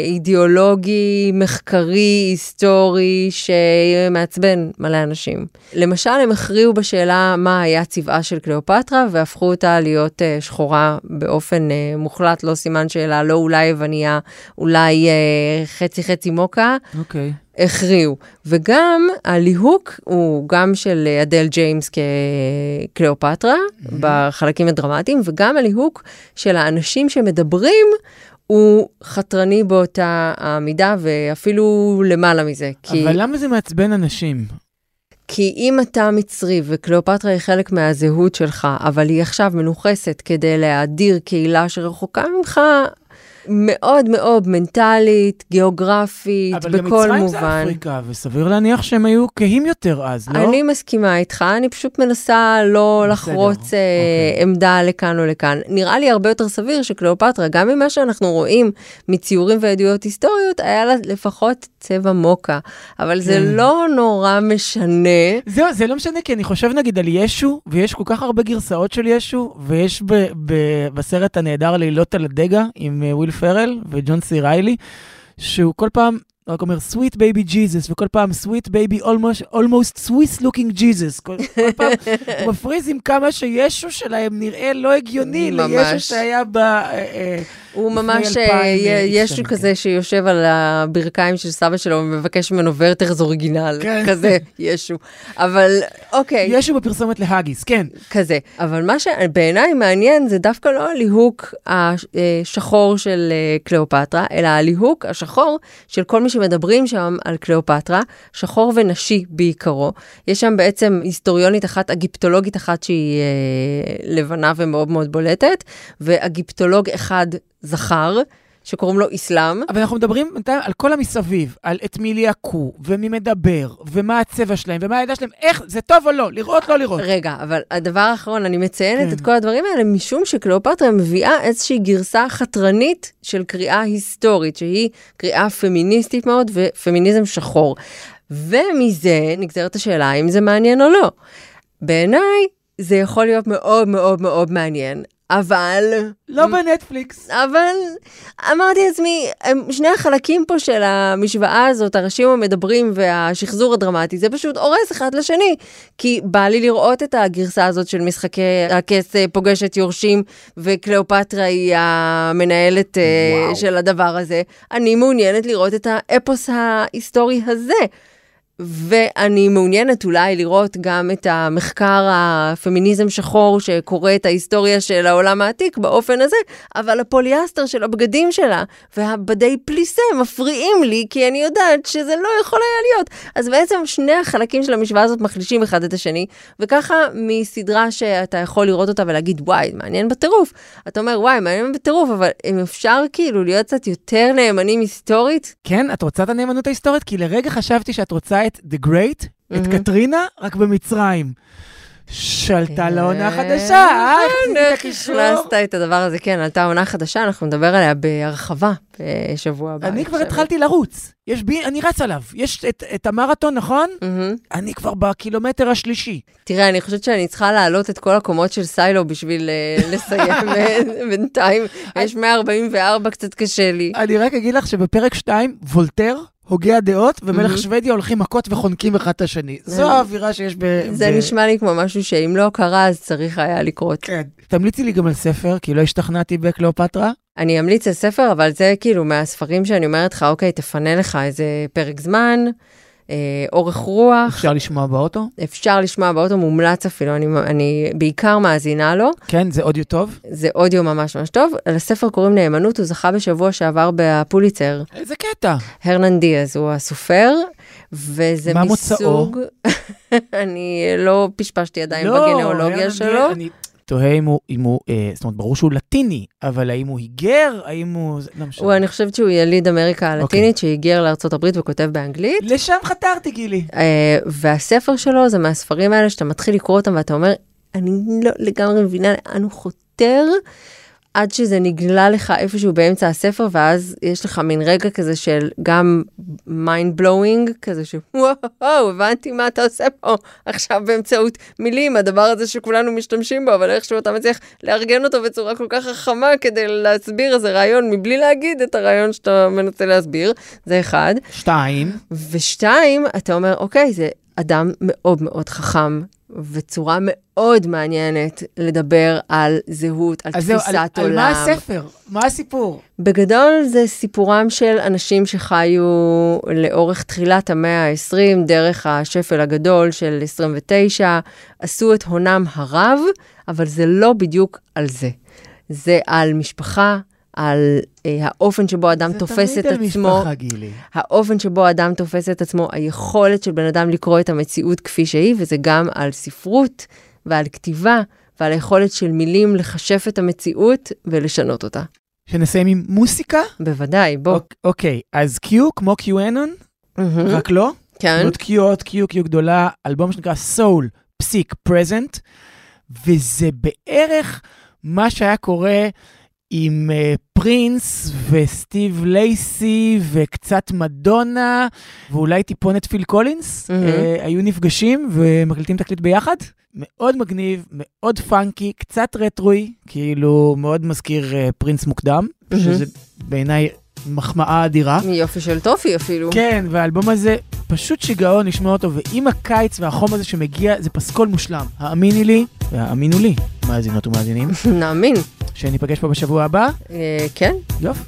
אידיאולוגי, מחקרי, היסטורי, שמעצבן מלא אנשים. למשל, הם הכריעו בשאלה מה היה צבעה של קליאופטרה, והפכו אותה להיות אה, שחורה באופן אה, מוחלט, לא סימן שאלה, לא אולי יווניה, אולי אה, חצי חצי מוקה. אוקיי. הכריעו. וגם הליהוק הוא גם של אדל ג'יימס כקליאופטרה, בחלקים הדרמטיים, וגם הליהוק של האנשים שמדברים הוא חתרני באותה המידה, ואפילו למעלה מזה. כי... אבל למה זה מעצבן אנשים? כי אם אתה מצרי וקליאופטרה היא חלק מהזהות שלך, אבל היא עכשיו מנוכסת כדי להאדיר קהילה שרחוקה ממך מאוד מאוד מנטלית, גיאוגרפית, אבל גם בכל מצרים זה מובן. אפריקה, וסביר להניח שהם היו כהים יותר אז, לא? אני מסכימה איתך, אני פשוט מנסה לא בסדר, לחרוץ אה, אוקיי. עמדה לכאן או לכאן. נראה לי הרבה יותר סביר שקליאופטרה, גם ממה שאנחנו רואים מציורים ועדויות היסטוריות, היה לה לפחות צבע מוקה. אבל זה כן. לא נורא משנה. זהו, זה לא משנה, כי אני חושב נגיד על ישו, ויש כל כך הרבה גרסאות של ישו, ויש ב- ב- בסרט הנהדר לילות על הדגה עם אה, וויל פרל וג'ון סי ריילי, שהוא כל פעם רק אומר sweet baby Jesus, וכל פעם sweet baby almost, almost Swiss looking Jesus. כל, כל פעם הוא מפריז עם כמה שישו שלהם נראה לא הגיוני ממש. לישו שהיה ב... אה, אה, הוא ממש, אה, אה, יש כזה שיושב על הברכיים של סבא שלו ומבקש ממנו ורטרס אוריגינל, כן. כזה, ישו. אבל אוקיי. ישו בפרסומת להאגיס, כן. כזה. אבל מה שבעיניי מעניין זה דווקא לא הליהוק השחור של אה, קליאופטרה, אלא הליהוק השחור של כל מי שמדברים שם על קליאופטרה, שחור ונשי בעיקרו. יש שם בעצם היסטוריונית אחת, אגיפטולוגית אחת שהיא לבנה ומאוד מאוד בולטת, ואגיפטולוג אחד זכר. שקוראים לו אסלאם. אבל אנחנו מדברים בינתיים על כל המסביב, על את מי ליהקו, ומי מדבר, ומה הצבע שלהם, ומה העדה שלהם, איך, זה טוב או לא, לראות, לא לראות. רגע, אבל הדבר האחרון, אני מציינת כן. את כל הדברים האלה משום שקליאופטרה מביאה איזושהי גרסה חתרנית של קריאה היסטורית, שהיא קריאה פמיניסטית מאוד ופמיניזם שחור. ומזה נגזרת השאלה אם זה מעניין או לא. בעיניי זה יכול להיות מאוד מאוד מאוד מעניין, אבל... לא בנטפליקס. אבל אמרתי לעצמי, שני החלקים פה של המשוואה הזאת, הראשים המדברים והשחזור הדרמטי, זה פשוט הורס אחד לשני. כי בא לי לראות את הגרסה הזאת של משחקי הכס אה, פוגשת יורשים, וקליאופטרה היא המנהלת אה, של הדבר הזה. אני מעוניינת לראות את האפוס ההיסטורי הזה. ואני מעוניינת אולי לראות גם את המחקר הפמיניזם שחור שקורא את ההיסטוריה של העולם העתיק באופן הזה, אבל הפוליאסטר של הבגדים שלה והבדי פליסה מפריעים לי, כי אני יודעת שזה לא יכול היה להיות. אז בעצם שני החלקים של המשוואה הזאת מחלישים אחד את השני, וככה מסדרה שאתה יכול לראות אותה ולהגיד, וואי, מעניין בטירוף. אתה אומר, וואי, מעניין בטירוף, אבל אם אפשר כאילו להיות קצת יותר נאמנים היסטורית, כן, את רוצה את הנאמנות ההיסטורית? כי לרגע חשבתי שאת רוצה את The Great, את Mhm. קטרינה, רק במצרים. שלטה לעונה כן, חדשה, אה? איך את הקישור? הכנסת את הדבר הזה, כן, עלתה עונה חדשה, אנחנו נדבר עליה בהרחבה בשבוע הבא. אני כבר. התחלתי לרוץ. יש בי, אני רץ עליו. יש את- את המרתון, נכון? מהמם. אני כבר בקילומטר השלישי. תראה, אני חושבת שאני צריכה להעלות את כל הקומות של סיילו בשביל אה, לסיים אה, בינתיים. יש 144, קצת קשה לי. אני רק אגיד לך שבפרק 2, וולטר, הוגי הדעות, ומלך מהמם. שוודיה הולכים מכות וחונקים אחד את השני. זו האווירה שיש ב... זה ב- נשמע לי כמו משהו שאם לא קרה, אז צריך היה לקרות. כן. תמליצי לי גם על ספר, כי לא השתכנעתי בקליאופטרה. אני אמליץ על ספר, אבל זה כאילו מהספרים שאני אומרת לך, אוקיי, תפנה לך איזה פרק זמן, אורך רוח. אפשר לשמוע באוטו? אפשר לשמוע באוטו, מומלץ אפילו, אני, אני בעיקר מאזינה לו. כן, זה אודיו טוב. זה אודיו ממש ממש טוב. לספר קוראים נאמנות, הוא זכה בשבוע שעבר בפוליצר. איזה קטע. הרנן דיאז הוא הסופר, וזה מה מסוג... אני לא פשפשתי עדיין לא, בגנאולוגיה שלו. אני תוהה אם הוא, אם הוא, אה, זאת אומרת, ברור שהוא לטיני, אבל האם הוא היגר, האם הוא... לא משנה. הוא, אני חושבת שהוא יליד אמריקה הלטינית, שהיגר לארצות הברית וכותב באנגלית. לשם חתרתי, גילי. אה, והספר שלו זה מהספרים האלה שאתה מתחיל לקרוא אותם ואתה אומר, אני לא לגמרי מבינה לאן הוא חותר, עד שזה נגלה לך איפשהו באמצע הספר, ואז יש לך מין רגע כזה של גם mind blowing, כזה של וואו, הבנתי מה אתה עושה פה עכשיו באמצעות מילים, הדבר הזה שכולנו משתמשים בו, אבל איכשהו אתה מצליח לארגן אותו בצורה כל כך חכמה כדי להסביר איזה רעיון, מבלי להגיד את הרעיון שאתה מנסה להסביר, זה אחד. שתיים, ושתיים, אתה אומר, אוקיי, זה אדם מאוד מאוד חכם, וצורה מאוד מעניינת לדבר על זהות, על אז זהו, תפיסת על, עולם. על מה הספר? מה הסיפור? בגדול זה סיפורם של אנשים שחיו לאורך תחילת המאה ה-20, דרך השפל הגדול של 29, עשו את הונם הרב, אבל זה לא בדיוק על זה. זה על משפחה, על אה, האופן שבו אדם תופס תמיד את על עצמו. משפחה, גילי. האופן שבו אדם תופס את עצמו, היכולת של בן אדם לקרוא את המציאות כפי שהיא, וזה גם על ספרות ועל כתיבה ועל היכולת של מילים לחשף את המציאות ולשנות אותה. שנסיים עם מוסיקה? בוודאי, בוא. אוק- אוקיי, אז קיו, כמו קיואנון, מהמם. רק לא. כן. זאת קיו עוד קיו, קיו גדולה, אלבום שנקרא Soul, פסיק, Present, וזה בערך מה שהיה קורה עם אה, פרינס וסטיב לייסי וקצת מדונה, ואולי טיפונת פיל קולינס, אה, היו נפגשים ומקליטים תקליט ביחד. מאוד מגניב, מאוד funky, קצת רטרואי, כאילו מאוד מזכיר אה, פרינס מוקדם, מהמם. שזה בעיניי מחמאה אדירה. יופי של טופי אפילו. כן, והאלבום הזה פשוט שיגעון לשמוע אותו, ועם הקיץ והחום הזה שמגיע, זה פסקול מושלם. האמיני לי, והאמינו לי, מאזינות ומאזינים, נאמין. שניפגש פה בשבוע הבא. אה, כן. יופי.